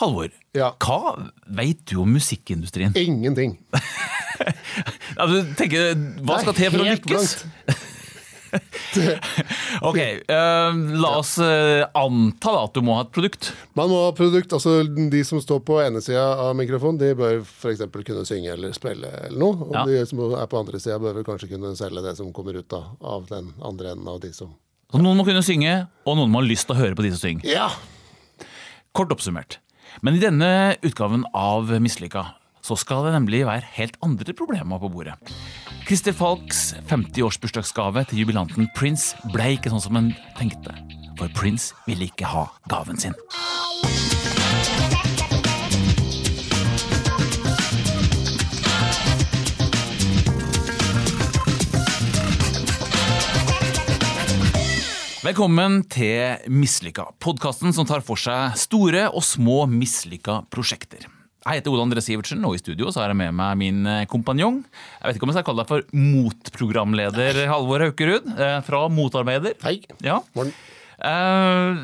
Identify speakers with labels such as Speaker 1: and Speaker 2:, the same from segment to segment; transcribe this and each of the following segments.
Speaker 1: Halvor,
Speaker 2: Ja.
Speaker 1: hva veit du om musikkindustrien?
Speaker 2: Ingenting.
Speaker 1: Ja, du tenker, Hva skal til for å lykkes? Ok, uh, La oss uh, anta da at du må ha et produkt.
Speaker 2: Man må ha produkt, altså De som står på ene sida av mikrofonen, de bør f.eks. kunne synge eller spille eller noe. Og
Speaker 1: Ja.
Speaker 2: de som er på andre sida, bør vel kanskje kunne selge det som kommer ut av, av den andre enden av de som
Speaker 1: Så Noen må kunne synge, og noen må ha lyst til å høre på de som synger.
Speaker 2: Ja!
Speaker 1: Kort oppsummert. Men i denne utgaven av Mislykka så skal det nemlig være helt andre problemer på bordet. Christer Falks 50-årsbursdagsgave til jubilanten Prince ble ikke sånn som en tenkte. For Prince ville ikke ha gaven sin. Velkommen til Mislykka, podkasten som tar for seg store og små mislykka prosjekter. Jeg heter Ole André Sivertsen, og i studio så har jeg med meg min eh, kompanjong. Jeg vet ikke om jeg skal kalle deg for motprogramleder Halvor Haukerud, eh, fra Motarbeider.
Speaker 2: Hei.
Speaker 1: Ja.
Speaker 2: Morgen.
Speaker 1: Eh,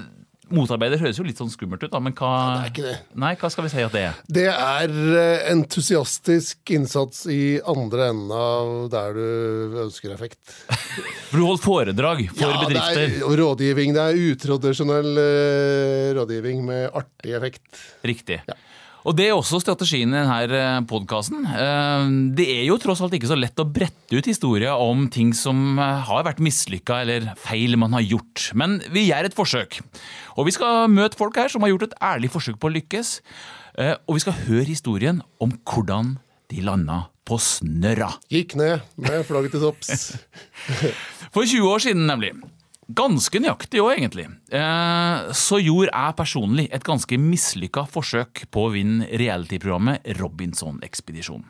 Speaker 1: motarbeider høres jo litt sånn skummelt ut, da, men hva
Speaker 2: det er ikke det.
Speaker 1: Nei, hva skal vi si at det er?
Speaker 2: Det er eh, entusiastisk innsats i andre enden av der du ønsker effekt.
Speaker 1: For du holder foredrag for
Speaker 2: Ja,
Speaker 1: bedrifter.
Speaker 2: Det er rådgivning. Det er utradisjonell eh, rådgivning med artig effekt.
Speaker 1: Riktig. Og det er også strategien i denne podkasten. Det er jo tross alt ikke så lett å brette ut historier om ting som eh, har vært mislykka eller feil man har gjort. Men vi gjør et forsøk. Og vi skal møte folk her som har gjort et ærlig forsøk på å lykkes. Eh, Og vi skal høre historien om hvordan de landa på snørra.
Speaker 2: Gikk ned med flagget til topps.
Speaker 1: For 20 år siden, nemlig. Ganske nøyaktig òg, egentlig. Eh, så gjorde jeg personlig et ganske mislykka forsøk på å vinne reality-programmet Robinson-ekspedisjonen.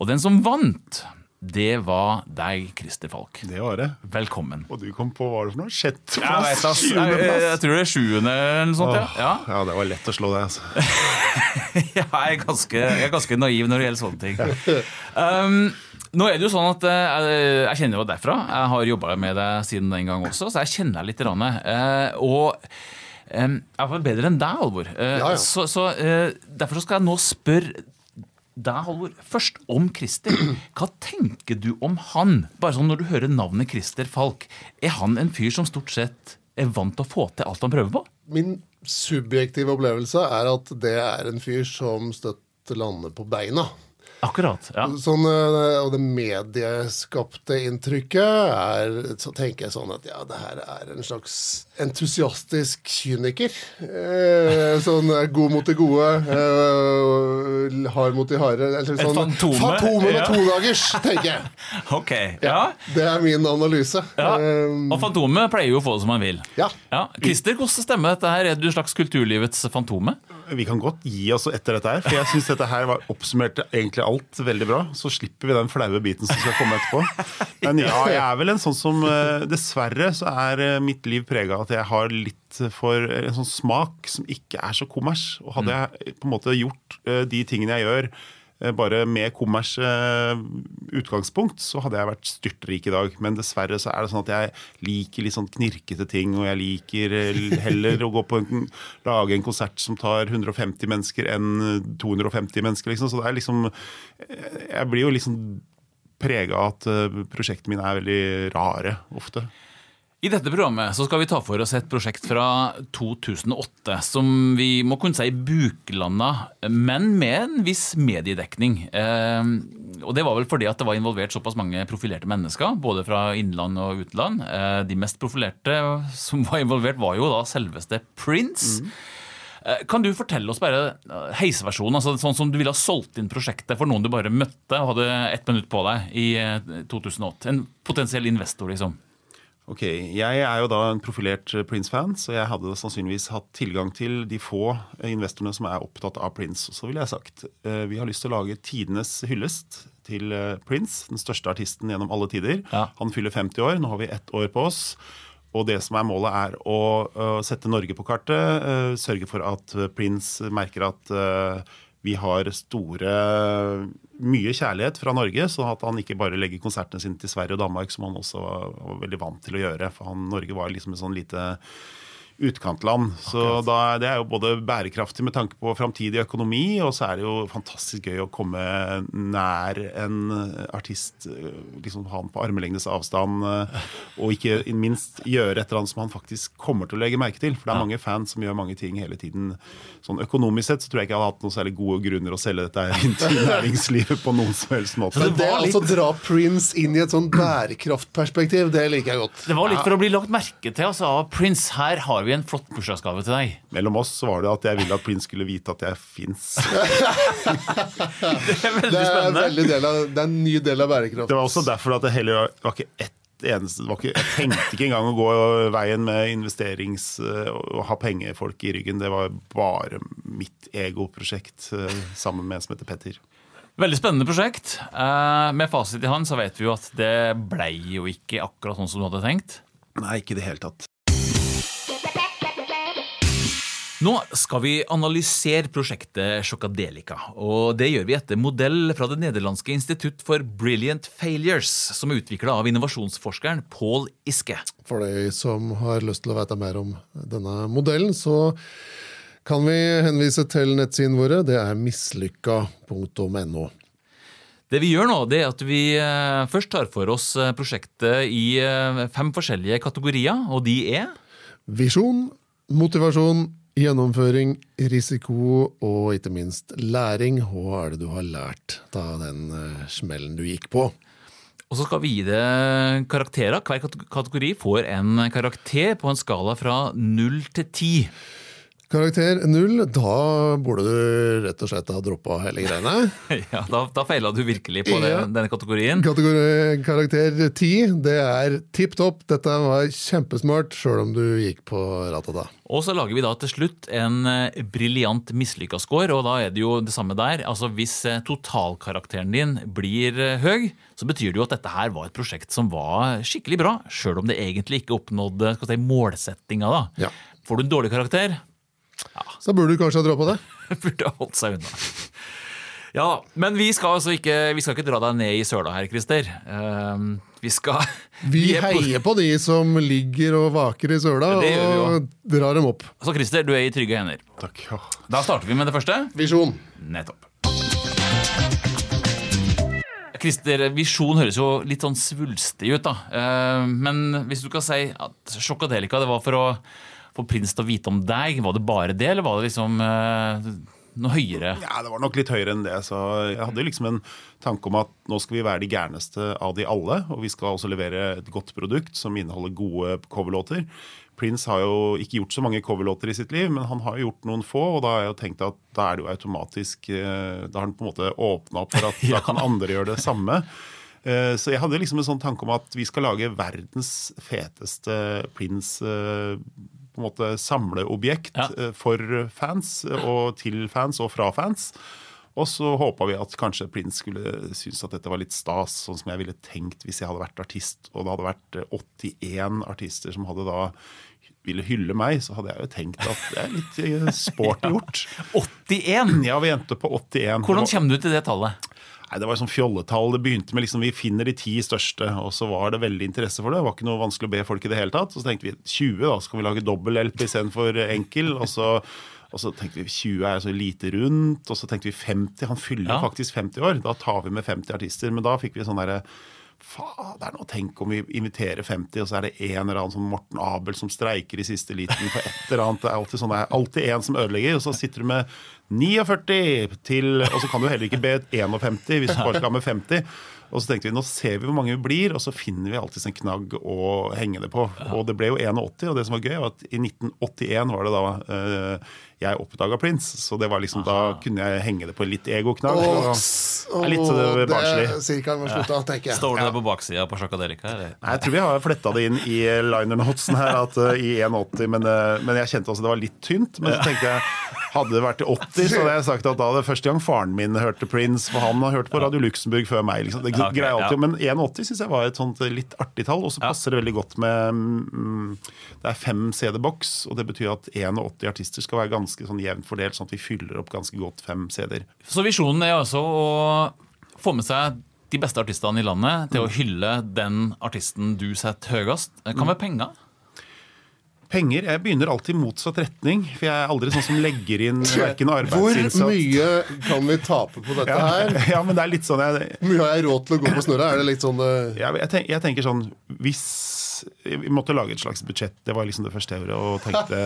Speaker 1: Og den som vant, det var deg, Christer Falk.
Speaker 3: Det var det.
Speaker 1: Velkommen.
Speaker 3: Og du kom på hva var det for noe?
Speaker 1: Jeg,
Speaker 3: Sjetteplass?
Speaker 1: ass. jeg, jeg,
Speaker 3: jeg,
Speaker 1: tror det er sjuende eller noe sånt.
Speaker 3: Åh,
Speaker 1: Ja.
Speaker 3: ja, det var lett å slå deg, altså.
Speaker 1: Jeg, er ganske, jeg er ganske naiv når det gjelder sånne ting. Um, nå er det jo sånn at eh, jeg, kjenner jo derfra. Jeg har jobba med deg siden den gang også, så jeg kjenner deg litt. Rann, eh, og um, jeg er bedre enn deg, Halvor. Eh,
Speaker 2: Ja, ja.
Speaker 1: Så, så eh, Derfor skal jeg nå spørre deg, Halvor, først om Christer. Hva tenker du om han? Bare sånn Når du hører navnet Christer Falk, er han en fyr som stort sett er vant til å få til alt han prøver på?
Speaker 2: Min subjektive opplevelse er at det er en fyr som støtt lander på beina.
Speaker 1: Akkurat. ja.
Speaker 2: Sånn, eh, og det medieskapte inntrykket er Så tenker jeg sånn at ja, det her er en slags entusiastisk kyniker. Eh, sånn eh, god mot det gode, eh, hard mot de harde. eller
Speaker 1: Et
Speaker 2: Sånn,
Speaker 1: fantome,
Speaker 2: Fantome med
Speaker 1: ja.
Speaker 2: to dagers, tenker jeg.
Speaker 1: Ok, ja.
Speaker 2: Det er min analyse.
Speaker 1: Ja,
Speaker 2: Eh,
Speaker 1: og Fantomet pleier jo å få det som han vil.
Speaker 2: ja.
Speaker 1: Ja, Christer, hvordan stemmer dette her? Er du slags kulturlivets Fantome?
Speaker 3: Vi kan godt gi oss etter dette her, for jeg syns dette her var oppsummerte egentlig alt veldig bra. Så slipper vi den flaue biten som skal komme etterpå. Men ja, jeg er vel en sånn som eh, Dessverre så er mitt liv prega av at jeg har litt for en sånn smak som ikke er så kommers. Og hadde jeg på en måte gjort eh, de tingene jeg gjør eh, bare med kommers eh, utgangspunkt, så hadde jeg vært styrtrik i dag. Men dessverre så er det sånn at jeg liker litt sånn knirkete ting, og jeg liker heller å gå på en, lage en konsert som tar 150 mennesker enn 250 mennesker, liksom. Så det er liksom Jeg blir jo liksom prega av at prosjektene mine er veldig rare ofte.
Speaker 1: I dette programmet så skal vi ta for oss et prosjekt fra 2008 som vi må kunne si buklanda, men med en viss mediedekning. Eh, og det var vel fordi at det var involvert såpass mange profilerte mennesker, både fra innland og utland. Eh, de mest profilerte som var involvert, var jo da selveste Prince. Eh, Kan du fortelle oss bare heiseversjonen, altså sånn som du ville ha solgt inn prosjektet for noen du bare møtte og hadde ett minutt på deg i eh, 2008? En potensiell investor, liksom.
Speaker 3: Ok, Jeg er jo da en profilert eh, Prince-fan, så jeg hadde sannsynligvis hatt tilgang til de få eh, investorene som er opptatt av Prince. Så ville jeg sagt eh, vi har lyst til å lage tidenes hyllest til Prince, den største artisten gjennom alle tider.
Speaker 1: Ja.
Speaker 3: Han fyller 50 år, nå har vi ett år på oss. Og det som er målet, er å sette Norge på kartet. sørge for at Prince merker at vi har store Mye kjærlighet fra Norge, så at han ikke bare legger konsertene sine til Sverige og Danmark, som han også var, veldig vant til å gjøre. For han, Norge var liksom et sånn lite utkantland. Så da, det er jo både bærekraftig med tanke på framtidig økonomi, og så er det jo fantastisk gøy å komme nær en artist, eh, liksom ha han på armlengdes avstand, eh, og ikke minst gjøre et eller annet som han faktisk kommer til å legge merke til. For det er mange fans som gjør mange ting hele tiden. Sånn Økonomisk sett så tror jeg ikke jeg hadde hatt noen særlig gode grunner å selge dette inn til næringslivet på noen som helst måte.
Speaker 2: Men det
Speaker 1: var
Speaker 2: altså dra Prince inn i et sånn bærekraftperspektiv, det liker jeg godt.
Speaker 1: Det var litt for å bli lagt merke til. Altså, Prince, her har vi en flott bursdagsgave til deg.
Speaker 3: Mellom oss så var det at jeg ville at Prince skulle vite at jeg fins.
Speaker 1: Det er veldig
Speaker 2: Det er,
Speaker 1: spennende.
Speaker 2: veldig av, det er en ny del av bærekraft.
Speaker 3: Det var også derfor at det heller var ikke ett eneste var ikke, Jeg tenkte ikke engang å gå veien med investerings og ha pengefolk i ryggen. Det var bare mitt egoprosjekt eh, sammen med en som heter Petter.
Speaker 1: Veldig spennende prosjekt. Eh, med fasit i hånd så vet vi jo at det blei jo ikke akkurat sånn som du hadde tenkt.
Speaker 3: Nei, ikke i det hele tatt.
Speaker 1: Nå skal vi analysere prosjektet Sjokadelica. Og det gjør vi etter modell fra det nederlandske institutt for Brilliant Failures, som er utvikla av innovasjonsforskeren Paul Iske.
Speaker 2: For de som har lyst til å vite mer om denne modellen, så kan vi henvise til nettsidene våre. Det er mislykka.no.
Speaker 1: Det vi gjør nå, det er at vi eh, først tar for oss eh, prosjektet i eh, fem forskjellige kategorier, og de er
Speaker 2: Visjon, motivasjon, gjennomføring, risiko og ikke minst læring. Hva er det du har lært av den eh, smellen du gikk på?
Speaker 1: Og så skal vi gi det karakterer. Hver kategori får en karakter på en skala fra null til ti.
Speaker 2: Karakter null. Da burde du rett og slett ha droppa hele greiene.
Speaker 1: Ja, da, da feila du virkelig på det,
Speaker 2: Ja.
Speaker 1: denne kategorien.
Speaker 2: Kategori, karakter ti, det er tipp topp. Dette var kjempesmart, sjøl om du gikk på ratata.
Speaker 1: Og så lager vi da til slutt en eh, briljant mislykka score, og da er det jo det samme der. Altså Hvis eh, totalkarakteren din blir eh, høy, så betyr det jo at dette her var et prosjekt som var skikkelig bra, sjøl om det egentlig ikke oppnådde skal si, målsettinga. da.
Speaker 2: Ja.
Speaker 1: Får du en dårlig karakter,
Speaker 2: Så burde du kanskje ha droppa det.
Speaker 1: burde holdt seg unna. Ja, Men vi skal altså ikke, vi skal ikke dra deg ned i søla her, Christer. Uh, vi skal
Speaker 2: Vi
Speaker 1: vi
Speaker 2: heier på de som ligger og vaker i søla, og drar dem opp.
Speaker 1: Så Christer, du er i trygge hender.
Speaker 3: Takk. ja.
Speaker 1: Da starter vi med det første.
Speaker 2: Visjon.
Speaker 1: Nettopp. Christer, visjon høres jo litt sånn svulstig ut, da. Uh, Men hvis du kan si at sjokkadelika det var for å få prins til å vite om deg, var det bare det, eller var det liksom eh, noe høyere?
Speaker 3: Ja, det var nok litt høyere enn det. Så jeg hadde liksom en tanke om at nå skal vi være de gærneste av de alle. Og vi skal også levere et godt produkt som inneholder gode coverlåter. Prince har jo ikke gjort så mange coverlåter i sitt liv, men han har gjort noen få. Og da har jeg jo tenkt at da er det jo automatisk eh, Da har han på en måte åpna opp for at da kan andre gjøre det samme. Eh, Så jeg hadde liksom en sånn tanke om at vi skal lage verdens feteste Prince på en måte samleobjekt
Speaker 1: Ja.
Speaker 3: eh, for fans, eh, og til fans og fra fans. Og så håpa vi at kanskje Prince skulle synes at dette var litt stas, sånn som jeg ville tenkt hvis jeg hadde vært artist, og det hadde vært eh, 81 artister som hadde da ville hylle meg, så hadde jeg jo tenkt at det er litt eh, sporty gjort.
Speaker 1: 81!
Speaker 3: Ja, vi endte på 81.
Speaker 1: Hvordan kommer du til det tallet?
Speaker 3: Nei, Det var sånn fjolletall. Det begynte med liksom, vi finner de ti største, og så var det veldig interesse for det. Det var ikke noe vanskelig å be folk i det hele tatt. Så tenkte vi 20, da skal vi lage dobbel-LP istedenfor enkel. Og så, og så tenkte vi 20 er så lite rundt, og så tenkte vi 50. Han fyller
Speaker 1: Ja.
Speaker 3: faktisk 50 år. Da tar vi med 50 artister. Men da fikk vi sånn derre Fader, nå tenk om vi inviterer 50, og så er det en eller annen som Morten Abel som streiker i siste liten for et eller annet. Det er alltid sånn, det er alltid en som ødelegger, og så sitter du med 49 til Og så kan du heller ikke be 51 hvis du bare skal ha med 50. Og så tenkte vi nå ser vi hvor mange vi blir, og så finner vi alltid en knagg å henge det på. Og det ble jo 81, og det som var gøy, var at i 1981 var det da eh, jeg oppdaga Prince. Så det var liksom, da kunne jeg henge det på litt egoknagg.
Speaker 2: Oh,
Speaker 3: er litt så det
Speaker 2: åh,
Speaker 3: er barnslig.
Speaker 2: Sirkelen var slutta, tenker jeg.
Speaker 1: Står det ja. på baksida på Sjakadelika?
Speaker 3: Nei, Jeg tror vi har fletta det inn i liner notesen her at, uh, i 1,80, men, uh, men jeg kjente også det var litt tynt. Men så tenkte jeg hadde det vært 80, så hadde jeg sagt at da det første gang faren min hørte Prince, for han har hørt på Radio Luxembourg før meg. Liksom. Det greier alltid,
Speaker 1: ja.
Speaker 3: Men 81 syns jeg var et sånt litt artig tall, og så passer det veldig godt med mm, Det er fem CD-boks, og det betyr at 81 artister skal være ganske sånn jevnt fordelt, sånn at vi fyller opp ganske godt fem CD-er.
Speaker 1: Så visjonen er altså å få med seg de beste artistene i landet til å hylle den artisten du setter høyest. Hva med penger?
Speaker 3: Penger Jeg begynner alltid i motsatt retning. For jeg er aldri sånn som legger inn verken
Speaker 2: Hvor mye kan vi tape på dette her?
Speaker 3: ja, men det er litt sånn jeg,
Speaker 2: mye har jeg råd til å gå på snørra? Er det litt sånn eh,
Speaker 3: jeg, jeg, tenker, jeg tenker sånn Hvis vi måtte lage et slags budsjett, det var liksom det første gjorde. Og tenkte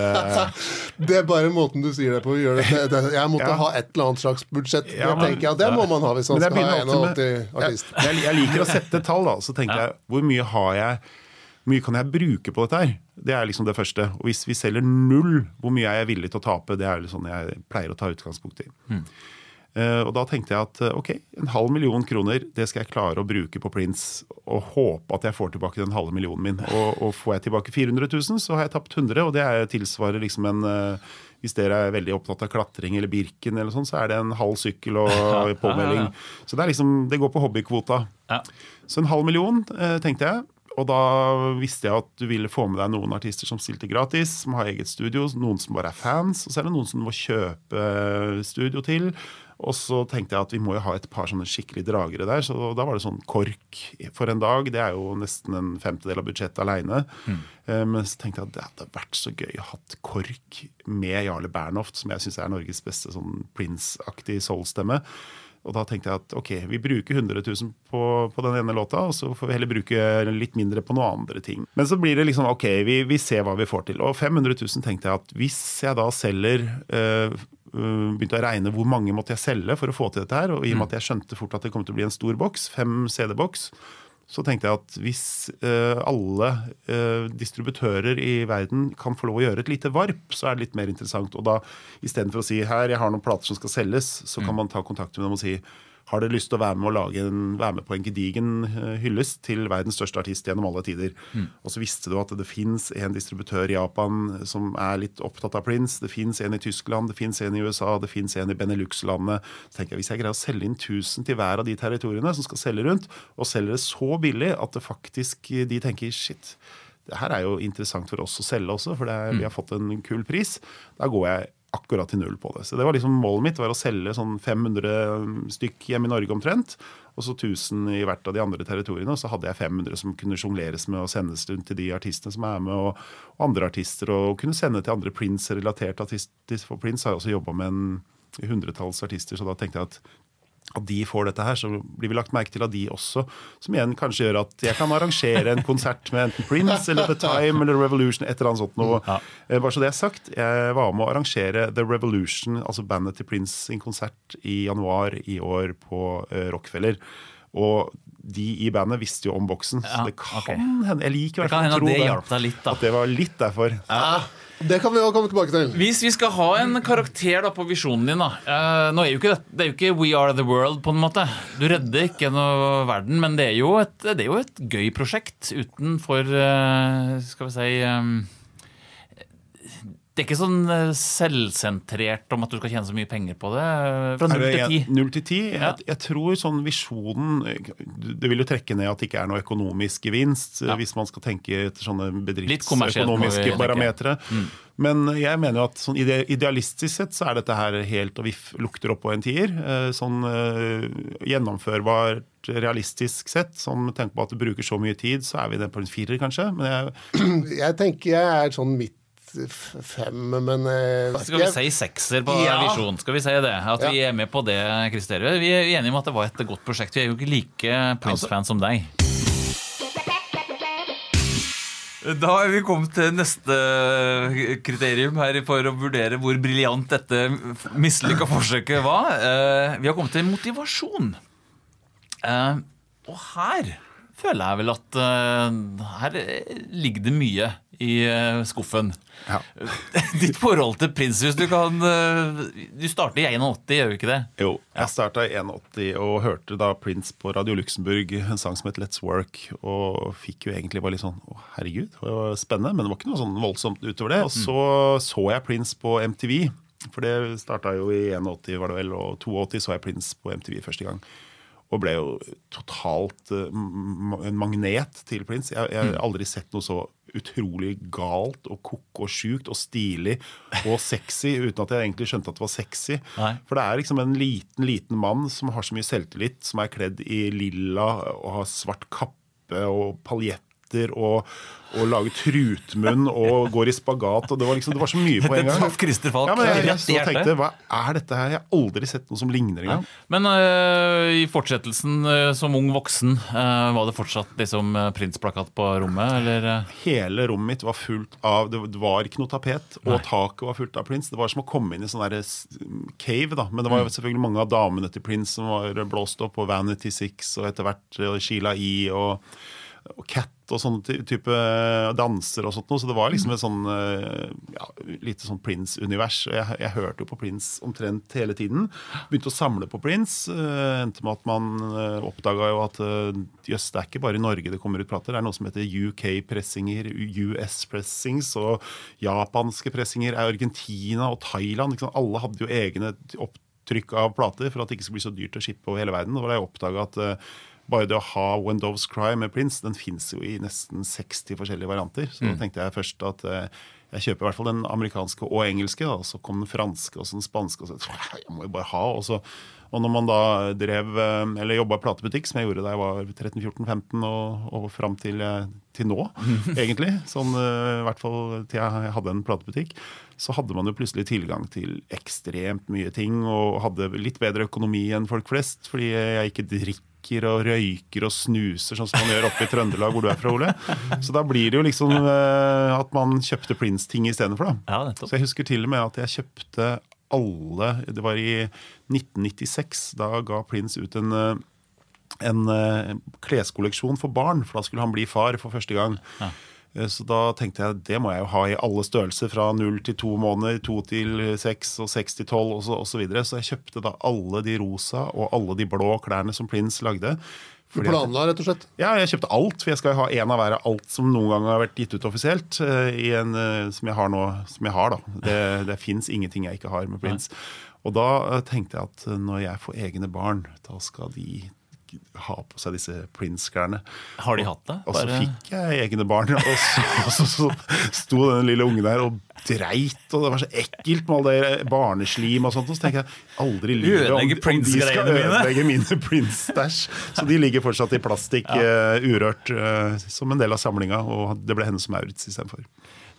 Speaker 2: Det er bare måten du sier det på. Gjør det, det, jeg måtte
Speaker 3: Ja.
Speaker 2: ha et eller annet slags budsjett.
Speaker 3: Ja,
Speaker 2: det
Speaker 3: men-
Speaker 2: tenker jeg, det må man ha hvis man skal ha
Speaker 3: begynner alltid
Speaker 2: 81 artist.
Speaker 3: Jeg, jeg, jeg liker å sette tall, da. Så tenker jeg hvor mye har jeg hvor mye kan jeg bruke på dette her? Det er liksom det første. Og hvis vi selger null, hvor mye er jeg villig til å tape? Det er litt sånn jeg pleier å ta utgangspunkt i. Eh, og da tenkte jeg at eh, ok, en halv million kroner det skal jeg klare å bruke på Prince. Og håpe at jeg får tilbake den halve millionen min. Og, og får jeg tilbake 400 000, så har jeg tapt 100 og det er, tilsvarer liksom en uh, hvis dere er veldig opptatt av klatring eller Birken, eller sånn, så er det en halv sykkel og påmelding. Så det, er liksom, det går på hobbykvota.
Speaker 1: Ja.
Speaker 3: Så en halv million, tenkte jeg. Og da visste jeg at du ville få med deg noen artister som stilte gratis, som har eget studio, noen som bare er fans, og så er det noen som du må kjøpe eh, studio til. Og så tenkte jeg at vi må jo ha et par sånne skikkelig dragere der, så da var det sånn KORK for en dag. Det er jo nesten en femtedel av budsjettet aleine. Men så tenkte jeg at det hadde vært så gøy å hatt KORK med Jarle Bernhoft, som jeg syns er Norges beste sånn Prince-aktig soul-stemme. Og da tenkte jeg at ok, vi bruker 100 000 på, på den ene låta, og så får vi heller bruke litt mindre på noen andre ting. Men så blir det liksom ok, vi, vi ser hva vi får til. Og 500 000 tenkte jeg at hvis jeg da selger øh, Begynte å regne hvor mange måtte jeg selge for å få til dette her, og i og med at jeg skjønte fort at det kom til å bli en stor boks, fem CD-boks, så tenkte jeg at hvis uh, alle uh, distributører i verden kan få lov å gjøre et lite varp, så er det litt mer interessant. Og da istedenfor å si her, jeg har noen plater som skal selges, så kan man ta kontakt med dem og si har dere lyst til å være med, en, være med på en gedigen eh, hyllest til verdens største artist gjennom alle tider? Og så visste du at det fins en distributør i Japan som er litt opptatt av Prince. Det fins en i Tyskland, det fins en i USA, det fins en i Benelux-landet. Så tenker jeg, Hvis jeg greier å selge inn 1000 til hver av de territoriene som skal selge rundt, og selger det så billig at det faktisk de tenker shit, det her er jo interessant for oss å selge også, for det er, vi har fått en kul pris. Da går jeg akkurat til null på det. Så det var liksom Målet mitt var å selge sånn 500 stykk hjemme i Norge omtrent. Og så 1000 i hvert av de andre territoriene. Og så hadde jeg 500 som kunne sjongleres med og sendes rundt til de artistene som er med, og, og andre artister. Og kunne sende til andre Prince-relaterte artister. For Prince har jo også jobba med en hundretalls artister, så da tenkte jeg at at de får dette her, så blir vi lagt merke til av de også. Som igjen kanskje gjør at jeg kan arrangere en konsert med enten Prince eller The Time eller Revolution, et eller annet sånt noe. Ja. Bare så det er sagt, jeg var med å arrangere The Revolution, altså bandet til Prince sin konsert i januar i år på Rockfeller, Rockefeller. Og de i bandet visste jo om boksen,
Speaker 1: Ja,
Speaker 3: så det kan
Speaker 1: okay.
Speaker 3: hende Jeg liker i hvert fall å tro
Speaker 1: det
Speaker 3: det.
Speaker 1: litt.
Speaker 3: At det var litt derfor.
Speaker 2: Ah, det kan vi jo komme tilbake til.
Speaker 1: Hvis vi skal ha en karakter da på visjonen din da eh, Nå er jo ikke det, det er jo ikke We Are The World, på en måte. Du redder ikke noe verden, men det er jo et, det er jo et gøy prosjekt utenfor eh, Skal vi si eh, Det er ikke sånn eh, selvsentrert om at du skal tjene så mye penger på det. eh, Fra null til ti.
Speaker 3: null til ti?
Speaker 1: Ja.
Speaker 3: Jeg, jeg tror sånn visjonen Det vil jo trekke ned at det ikke er noe økonomisk gevinst,
Speaker 1: Ja.
Speaker 3: hvis man skal tenke etter sånne bedriftsøkonomiske
Speaker 1: tenke.
Speaker 3: Mm. Men jeg mener jo at sånn ide idealistisk sett så er dette her helt og viff lukter opp på en tier. Eh, Sånn eh, gjennomførbart, realistisk sett. Sånn med tanke på at det bruker så mye tid, så er vi nede på en firer, kanskje. Men jeg,
Speaker 2: Jeg tenker jeg er sånn midt fem, men eh,
Speaker 1: Skal vi si sekser på
Speaker 2: Ja.
Speaker 1: visjon? Skal vi si det? At vi er med på det, kriteriet? Vi er enige om at det var et godt prosjekt. Vi er jo ikke like Prince-fans som deg. Da er vi kommet til neste kriterium her for å vurdere hvor briljant dette mislykka forsøket var. Eh, Vi har kommet til motivasjon. Eh, Og her føler jeg vel at uh, her ligger det mye i uh, skuffen.
Speaker 3: ja.
Speaker 1: Ditt forhold til Prins, hvis du kan uh, Du starter i 81, gjør du ikke det?
Speaker 3: Jo, jeg starta i 81 og hørte da Prince på Radio Luxembourg, en sang som het Let's Work, og fikk jo egentlig bare litt sånn Å, herregud, det var spennende, men det var ikke noe sånn voldsomt utover det. Og så så jeg Prince på MTV, for det starta jo i 81, var det vel, og 82 så jeg Prince på MTV første gang. Og ble jo totalt uh, en magnet til Prince. Jeg, jeg har aldri sett noe så utrolig galt og koko og sjukt og stilig og sexy uten at jeg egentlig skjønte at det var sexy.
Speaker 1: Nei.
Speaker 3: For det er liksom en liten, liten mann som har så mye selvtillit, som er kledd i lilla og har svart kappe og paljetter latter og, og lager trutmunn og går i spagat. og Det var liksom, det var så mye på en gang.
Speaker 1: traff Christer Falk
Speaker 3: Ja, men jeg, jeg,
Speaker 1: hjertet.
Speaker 3: tenkte, Hva er dette her? Jeg har aldri sett noe som ligner engang.
Speaker 1: Men uh, i fortsettelsen, uh, som ung voksen, uh, var det fortsatt liksom Prince-plakat på rommet, eller?
Speaker 3: Hele rommet mitt var fullt av Det var ikke noe tapet, og taket var fullt av Prince. Det var som å komme inn i sånn cave, da. Men det var jo selvfølgelig mange av damene til Prince som var blåst opp, og Vanity Six, og etter hvert Sheila E. og og Cat og sånne type danser og sånt noe. Så det var liksom et sånn eh, ja, lite sånn Prince-univers. Jeg, jeg hørte jo på Prince omtrent hele tiden. Begynte å samle på Prince. eh, endte med at man oppdaga jo at eh, jøss, det er ikke bare i Norge det kommer ut plater. Det er noe som heter UK-pressinger, US-pressings og japanske pressinger. Argentina og Thailand. Alle hadde jo egne opptrykk av plater for at det ikke skulle bli så dyrt å shippe over hele verden. Da var det jeg oppdaga at eh, bare det å ha When Doves Cry med Prince, den fins jo i nesten 60 forskjellige varianter. Så da tenkte jeg først at eh, jeg kjøper i hvert fall den amerikanske og engelske. Da. Så kom den franske og så den spanske. Og så jeg må jo bare ha. Og, så, og når man da drev, eh, eller jobba i platebutikk, som jeg gjorde da jeg var 13-14-15 og, og fram til, eh, til nå, egentlig, sånn i hvert fall til jeg hadde en platebutikk, så hadde man jo plutselig tilgang til ekstremt mye ting og hadde litt bedre økonomi enn folk flest, fordi jeg ikke drikker og røyker og snuser, sånn som man gjør oppe i Trøndelag, hvor du er fra, Ole. Så da blir det jo liksom uh, at man kjøpte Prince-ting istedenfor, da.
Speaker 1: Ja.
Speaker 3: Så jeg husker til og med at jeg kjøpte alle Det var i 1996. Da ga Prince ut en, uh, en eh, kleskolleksjon for barn, for da skulle han bli far for første gang. Eh, Så da tenkte jeg det må jeg jo ha i alle størrelser, fra null til to måneder, to til seks og seks til tolv osv. Så, videre. så jeg kjøpte da alle de rosa og alle de blå klærne som Prince lagde.
Speaker 2: Du planla, rett og slett?
Speaker 3: ja, jeg kjøpte alt, for jeg skal jo ha en av hver av alt som noen gang har vært gitt ut offisielt. eh, I en, eh, som jeg har nå. Som jeg har, da. Det, det fins ingenting jeg ikke har med Prince. Og da eh, tenkte jeg at eh, når jeg får egne barn, da skal de ha på seg disse Prince-klærne.
Speaker 1: Har de hatt det?
Speaker 3: Og så fikk jeg egne barn, og så, og så, så sto den lille ungen der og dreit, og det var så ekkelt med all det barneslim og sånt. Og så tenker jeg aldri livet om, om de skal ødelegge mine Prince-stæsj. Så de ligger fortsatt i plastikk, eh, urørt, uh, som en del av samlinga, og det ble Hennes Maurits istedenfor.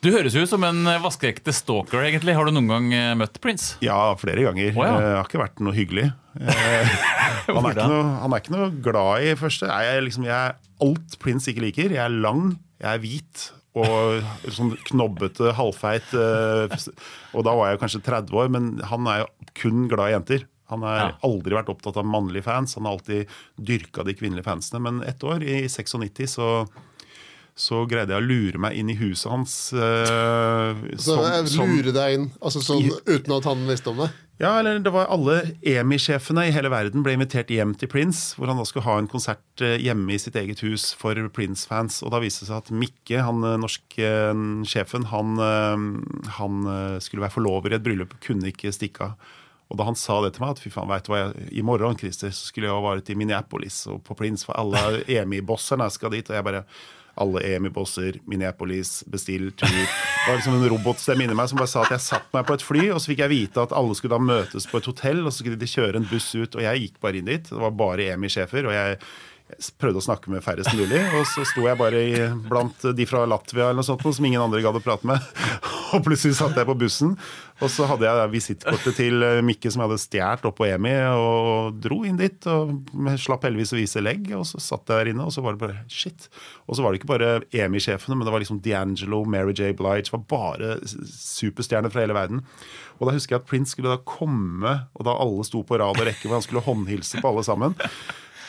Speaker 1: Du høres jo ut som en øh, vaskeekte stalker, egentlig. Har du noen gang øh, møtt Prince?
Speaker 3: Ja, flere ganger.
Speaker 1: Oh, ja.
Speaker 3: Jeg Det har ikke vært noe hyggelig. Eh, han, er ikke noe, han er ikke noe glad i første. Jeg er liksom, jeg er alt Prince ikke liker. Jeg er lang, jeg er hvit og sånn knobbete, halvfeit. eh, Og da var jeg kanskje 30 år, men han er jo kun glad i jenter. Han har
Speaker 1: Ja.
Speaker 3: aldri vært opptatt av mannlige fans. Han har alltid dyrka de kvinnelige fansene. Men ett år, i 96, så så greide jeg å lure meg inn i huset hans. Uh,
Speaker 2: Så
Speaker 3: som- som-
Speaker 2: lurer deg inn, altså sånn uten at han visste om det?
Speaker 3: ja, eller det var alle EMI-sjefene i hele verden ble invitert hjem til Prince, hvor han da skulle ha en konsert eh, hjemme i sitt eget hus for Prince-fans. Og da viste det seg at Mikke, han eh, norske sjefen, han, han skulle være forlover i et bryllup, kunne ikke stikke av. Og da han sa det til meg, at fy faen, vet du hva, jeg, i morgen Christer, så skulle jeg ha vært i Minneapolis og på Prince, for alle EMI-bosserne skal dit. Og jeg bare alle EMI-bosser, Minneapolis, bestill tur. Det var liksom en robotstemme inni meg som bare sa at jeg satt meg på et fly, og så fikk jeg vite at alle skulle da møtes på et hotell, og så skulle de kjøre en buss ut, og jeg gikk bare inn dit. Det var bare EMI-sjefer, og jeg prøvde å snakke med færrest mulig, og så sto jeg bare i, blant de fra Latvia eller noe sånt, som ingen andre gadd å prate med. Og plutselig satt jeg på bussen, og så hadde jeg visittkortet til eh, Mikke som jeg hadde stjålet på EMI, og dro inn dit. og Slapp heldigvis å vise legg, og så satt jeg der inne, og så var det bare shit. Og så var det ikke bare EMI-sjefene, men det var liksom D'Angelo, Mary J. Blige, var bare superstjerner fra hele verden. Og da husker jeg at Prince skulle da komme, og da alle sto på rad og rekke, hvor han skulle håndhilse på alle sammen.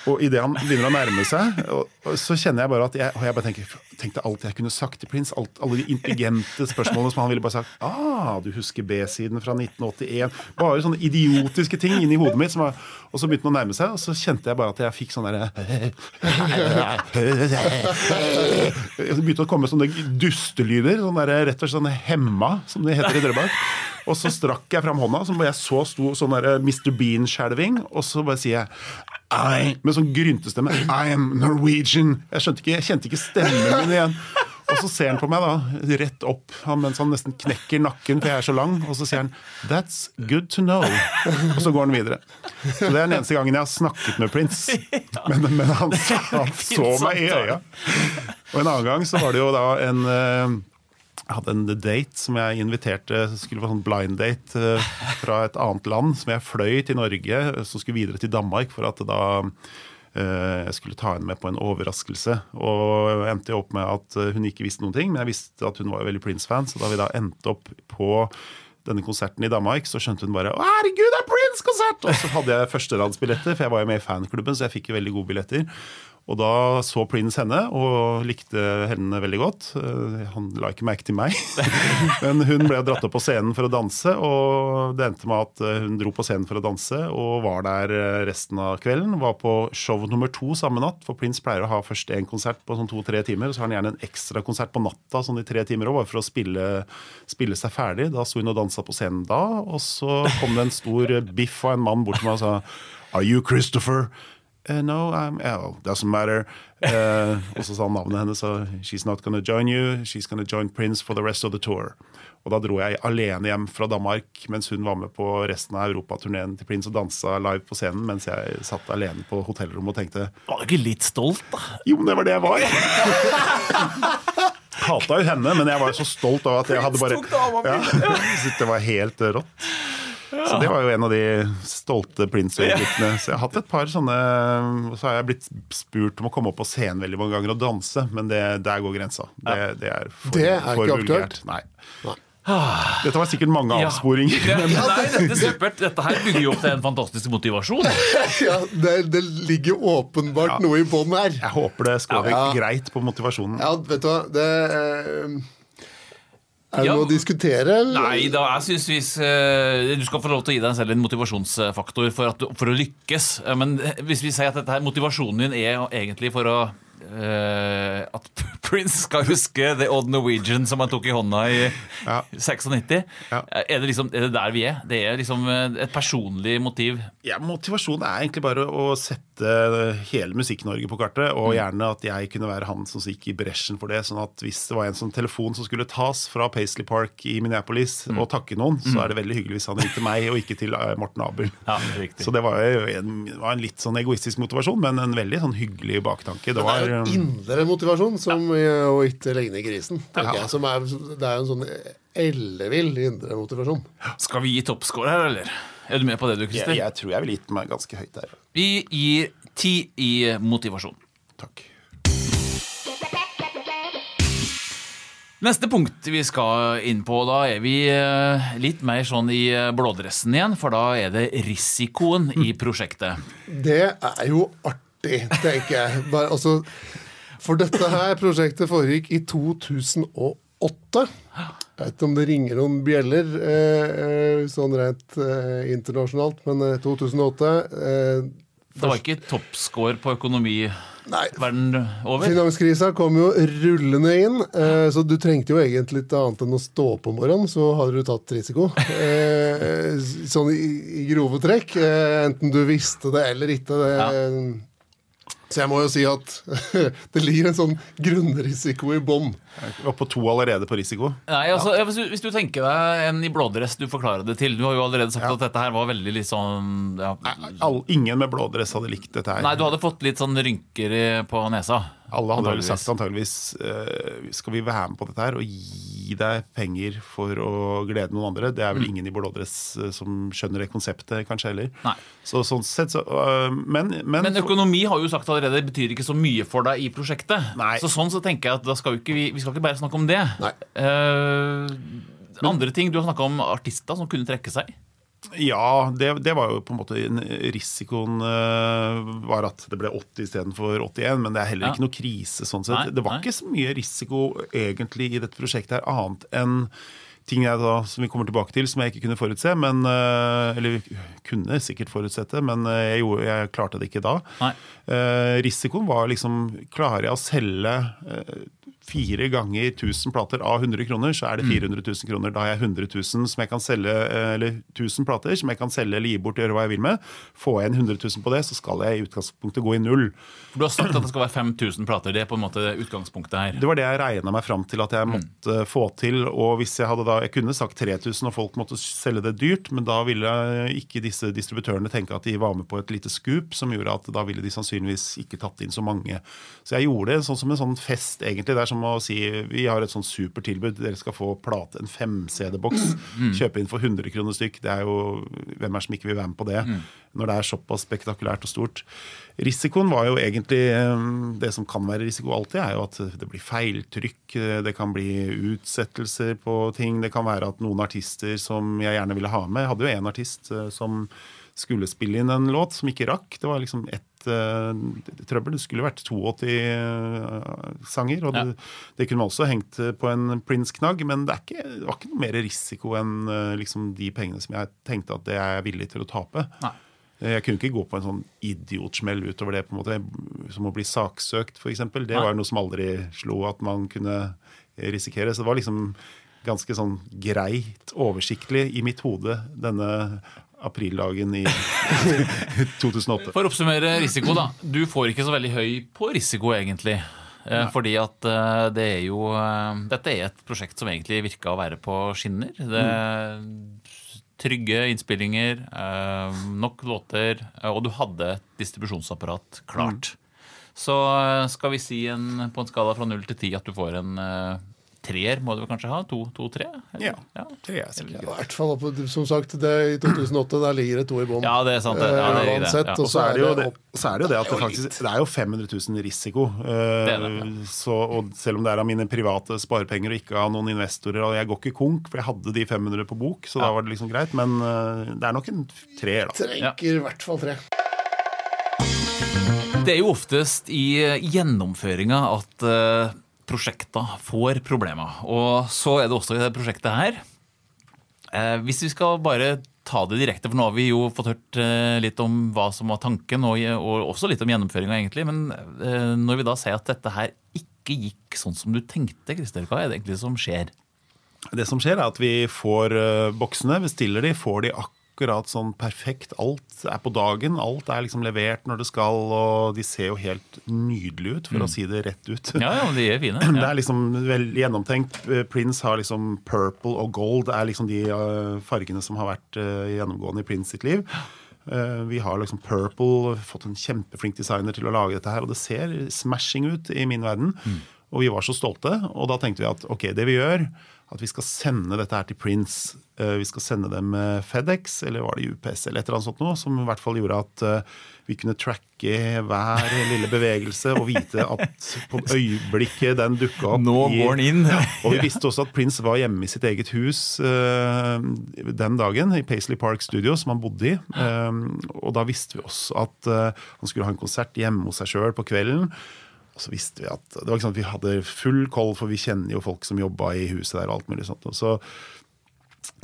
Speaker 3: Og idet han begynner å nærme seg, og, og så kjenner jeg bare at jeg, jeg bare tenker, tenkte alt jeg kunne sagt til Prince. Alt, alle de intelligente spørsmålene som han ville bare sagt. Ah, du husker B-siden fra 1981. Bare sånne idiotiske ting inni hodet mitt. Var, og så begynte han å nærme seg, og så kjente jeg bare at jeg fikk sånn derre Det begynte å komme sånne dustelyder. Sånn der, rett og slett sånn hemma, som det heter i Drøbak. Og så strakk jeg fram hånda, som jeg så sto sånn der Mr. Bean-skjelving, og så bare sier jeg I, med sånn gryntestemme I am Norwegian. Jeg skjønte ikke, jeg kjente ikke stemmen min igjen. Og så ser han på meg da, rett opp han- mens han nesten knekker nakken, for jeg er så lang. Og så sier han 'That's good to know'. Og så går han videre. Så Det er den eneste gangen jeg har snakket med Prince. Men, men han, han så meg i øya. Og en annen gang så var det jo da en eh, jeg hadde en date som jeg inviterte skulle være sånn blind date eh, fra et annet land. Som jeg fløy til Norge, så skulle videre til Danmark for at da eh, jeg skulle ta henne med på en overraskelse. Og jeg endte opp med at eh, hun ikke visste noen ting, men jeg visste at hun var veldig Prince-fan. Så da vi da endte opp på denne konserten i Danmark, så skjønte hun bare herregud, det er Prince-konsert!' Og så hadde jeg førsteradsbilletter, for jeg var jo med i fanklubben, så jeg fikk jo veldig gode billetter. Og da så Prince henne, og likte henne veldig godt. Eh, Han la ikke merke til meg. Men hun ble dratt opp på scenen for å danse, og det endte med at eh, hun dro på scenen for å danse og var der eh, resten av kvelden. Var på show nummer to samme natt, for Prince pleier å ha først én konsert på sånn to-tre timer, og så har han gjerne en ekstra konsert på natta sånn i tre timer òg, bare for å spille, spille seg ferdig. Da sto hun og dansa på scenen da, og så kom det en stor biff av en mann bort til meg og sa Are you Christopher? Uh, no, I'm L. Doesn't matter. Uh, og så sa han navnet hennes, she's not gonna join you. She's gonna join Prince for the rest of the tour. Og da dro jeg alene hjem fra Danmark mens hun var med på resten av europaturneen til Prince og dansa live på scenen, mens jeg satt alene på hotellrommet og tenkte
Speaker 1: Var du ikke litt stolt, da?
Speaker 3: jo, men det var det jeg var. Hata jo henne, men jeg var så stolt av at jeg hadde bare ja, Det var helt eh, rått. Så det var jo en av de stolte Prince-øyeblikkene. Så jeg har hatt et par sånne Så har jeg blitt spurt om å komme opp på scenen veldig mange ganger og danse, men det, der går grensa. Det, det er for,
Speaker 2: Det er
Speaker 3: for
Speaker 2: ikke
Speaker 3: vulgært. Nei.
Speaker 2: Nei.
Speaker 3: Dette var sikkert mange
Speaker 1: Ja.
Speaker 3: avsporinger.
Speaker 1: Det, nei, dette er supert. Dette her bygger jo opp til en fantastisk motivasjon.
Speaker 2: Ja, det, det ligger åpenbart noe i bånn her.
Speaker 3: Jeg håper det skårer
Speaker 2: Ja.
Speaker 3: greit på motivasjonen.
Speaker 2: Ja, vet du hva det, eh, Er det
Speaker 1: Ja.
Speaker 2: noe å diskutere? eller?
Speaker 1: Nei da, jeg synes hvis eh, Du skal få lov til å gi deg selv en motivasjonsfaktor for, at for å lykkes. Eh, Men hvis vi sier at dette her, motivasjonen din er egentlig for å Uh, At Prince skal huske The Odd Norwegian som han tok i hånda i
Speaker 3: Ja.
Speaker 1: 96.
Speaker 3: Ja.
Speaker 1: Er, det liksom, er det der vi er? Det er liksom eh, et personlig motiv.
Speaker 3: Ja, Motivasjon er egentlig bare å sette hele Musikk-Norge på kartet, og gjerne at jeg kunne være han som gikk i bresjen for det. sånn at hvis det var en sånn telefon som skulle tas fra Paisley Park i Minneapolis og takke noen, så er det veldig hyggelig hvis han ringte meg og ikke til eh, Morten Abel.
Speaker 1: Ja, det
Speaker 3: Så det var jo en, det var en litt sånn egoistisk motivasjon, men en veldig sånn hyggelig baktanke. Det
Speaker 2: Det er jo
Speaker 3: eh,
Speaker 2: indre motivasjon som ja. å ikke ligne grisen. tenker
Speaker 3: Ja.
Speaker 2: jeg, som er, det er jo en sånn ellevill indre motivasjon.
Speaker 1: Skal vi gi toppscore her, eller? Er du med på det, du,
Speaker 3: jeg,
Speaker 1: Christer?
Speaker 3: jeg tror jeg ville gitt meg ganske høyt der.
Speaker 1: Vi gir ti i motivasjon.
Speaker 3: Takk.
Speaker 1: Neste punkt vi skal inn på, da er vi eh, litt mer sånn i eh, blådressen igjen, for da er det risikoen i prosjektet.
Speaker 2: Det er jo artig, tenker jeg. Bare, altså, for dette her prosjektet foregikk i 2008. Jeg vet ikke om det ringer noen bjeller eh, eh, sånn rent eh, internasjonalt, men eh, 2008 eh,
Speaker 1: Det var ikke toppscore på økonomi
Speaker 2: Nei,
Speaker 1: verden over.
Speaker 2: Finanskrisa kom jo rullende inn, eh, så du trengte jo egentlig litt annet enn å stå opp om morgenen, så hadde du tatt risiko. Eh, sånn i, i grove trekk. Eh, enten du visste det eller ikke. Det, Så jeg må jo si at det ligger en sånn grunnrisiko i bånn.
Speaker 3: Var på to allerede på risiko.
Speaker 1: Nei, altså, hvis, du, hvis du tenker deg en i blådress du forklarer det til Du har jo allerede sagt at dette her var veldig litt sånn ja.
Speaker 3: All, ingen med blådress hadde likt dette her.
Speaker 1: Nei, du hadde fått litt sånn rynker på nesa.
Speaker 3: Alle hadde vel sagt antageligvis uh, Skal vi være med på dette her og gi deg penger for å glede noen andre? Det er vel ingen i blådress eh, som skjønner det konseptet, kanskje heller.
Speaker 1: Nei.
Speaker 3: Så sånn sett så øh, Men, men,
Speaker 1: Men økonomi har jo sagt allerede betyr ikke så mye for deg i prosjektet.
Speaker 3: Nei.
Speaker 1: Så sånn så tenker jeg at da skal vi ikke, vi, skal ikke bare snakke om det.
Speaker 2: Nei.
Speaker 1: Eh, andre ting, Du har snakka om artister som kunne trekke seg.
Speaker 3: Ja, det, det var jo på en måte Risikoen øh, var at det ble 80 istedenfor 81, men det er heller ikke noe krise sånn sett.
Speaker 1: Nei,
Speaker 3: det var
Speaker 1: nei.
Speaker 3: ikke så mye risiko egentlig i dette prosjektet her, annet enn ting jeg da, som vi kommer tilbake til, som jeg ikke kunne forutse. Men, øh, eller kunne sikkert forutsette, men øh, jeg, gjorde, jeg klarte det ikke da.
Speaker 1: Nei.
Speaker 3: Eh, risikoen var liksom Klarer jeg å selge eh, fire ganger 1000 plater av 100 kroner, så er det 400 000 kroner. Da har jeg 100 000 som jeg kan selge, eh, eller 1000 plater som jeg kan selge eller gi bort gjøre hva jeg vil med. Får jeg inn 100 000 på det, så skal jeg i utgangspunktet gå i null.
Speaker 1: For Du har sagt at det skal være 5000 plater. Det er på en måte utgangspunktet her.
Speaker 3: Det var det jeg regna meg fram til at jeg måtte få til. Og hvis jeg hadde da, jeg kunne sagt 3000 og folk måtte selge det dyrt, men da ville ikke disse distributørene tenke at de var med på et lite scoop som gjorde at da ville de sannsynligvis ikke tatt inn så mange. Så jeg gjorde det sånn som en sånn fest, egentlig. Det er som å si vi har et sånn supertilbud. Dere skal få plate, en 5-CD-boks. Kjøpe inn for 100 kroner stykk. Det er jo, Hvem er det som ikke vil være med på det? Når det er såpass spektakulært og stort. Risikoen var jo egentlig eh, Det som kan være risiko alltid, er jo at det blir feiltrykk. Det kan bli utsettelser på ting. Det kan være at noen artister som jeg gjerne ville ha med Jeg hadde jo en artist eh, som skulle spille inn en låt, som ikke rakk. Det var liksom ett uh, trøbbel. Det skulle vært 82 uh, sanger. og det, det, kunne man også hengt på en Prince-knagg, men det, ikke, det, var ikke noe mer risiko enn uh, liksom de pengene som jeg tenkte at det er jeg villig til å tape.
Speaker 1: Nei.
Speaker 3: Jeg kunne ikke gå på en sånn idiotsmell utover det, på en måte, som å bli saksøkt f.eks. Det var noe som aldri slo at man kunne risikere. Så det var liksom ganske sånn greit oversiktlig i mitt hode, denne aprildagen i 2008.
Speaker 1: For å oppsummere risiko, da. Du får ikke så veldig høy på risiko, egentlig. Eh, fordi at eh, det er jo eh, Dette er et prosjekt som egentlig virka å være på skinner. Det Trygge innspillinger, nok låter, og du hadde et distribusjonsapparat klart. Så skal vi si en, på en skala fra null til ti at du får en treer må du kanskje ha? To-tre?
Speaker 3: To, ja. ja. Tre er sikkert.
Speaker 2: I hvert fall som sagt, det, i 2008 der ligger det to i bånn.
Speaker 1: Ja, det er sant. Det. Ja, det
Speaker 2: er det.
Speaker 3: Og så er det jo det, så er det, jo det at det faktisk det er jo 500 000 risiko. Uh, det så, og selv om det er av mine private sparepenger og ikke av noen investorer, og jeg går ikke konk, for jeg hadde de 500 på bok, så da var det liksom greit. Men uh, det er nok en treer, da.
Speaker 2: Trenger i hvert fall tre.
Speaker 1: Det er jo oftest i gjennomføringa at uh, prosjekter får problemer. Og så er det også i det prosjektet her. Eh, hvis vi skal bare ta det direkte, for nå har vi jo fått hørt eh, litt om hva som var tanken, og, og også litt om gjennomføringa, egentlig. Men eh, når vi da sier at dette her ikke gikk sånn som du tenkte, Christer, hva er det egentlig som skjer?
Speaker 3: Det som skjer, er at vi får boksene, bestiller de, får de akkurat akkurat sånn perfekt. Alt er på dagen. Alt er liksom levert når det skal, og de ser jo helt nydelige ut, for mm. å si det rett ut.
Speaker 1: Ja, ja, de er fine.
Speaker 3: Ja. Det er liksom veldig gjennomtenkt. Prince har liksom purple og gold. Er liksom de uh, fargene som har vært uh, gjennomgående i Prince sitt liv. Vi har liksom Purple, fått en kjempeflink designer til å lage dette her, og det ser smashing ut i min verden. Mm. Og vi var så stolte, og da tenkte vi at ok, det vi gjør, at vi skal sende dette her til Prince. Eh, vi skal sende dem med FedEx, eller var det UPS, eller et eller annet sånt noe, som i hvert fall gjorde at eh, vi kunne tracke hver lille bevegelse og vite at på øyeblikket den dukka opp
Speaker 1: Nå går den inn!
Speaker 3: og vi visste også at Prince var hjemme i sitt eget hus den dagen, i Paisley Park Studio, som han bodde i. Og da visste vi også at han skulle ha en konsert hjemme hos seg sjøl på kvelden. Og så visste vi at det var ikke sånn at vi hadde full koll, for vi kjenner jo folk som jobba i huset der. og alt mulig sånt. Og så,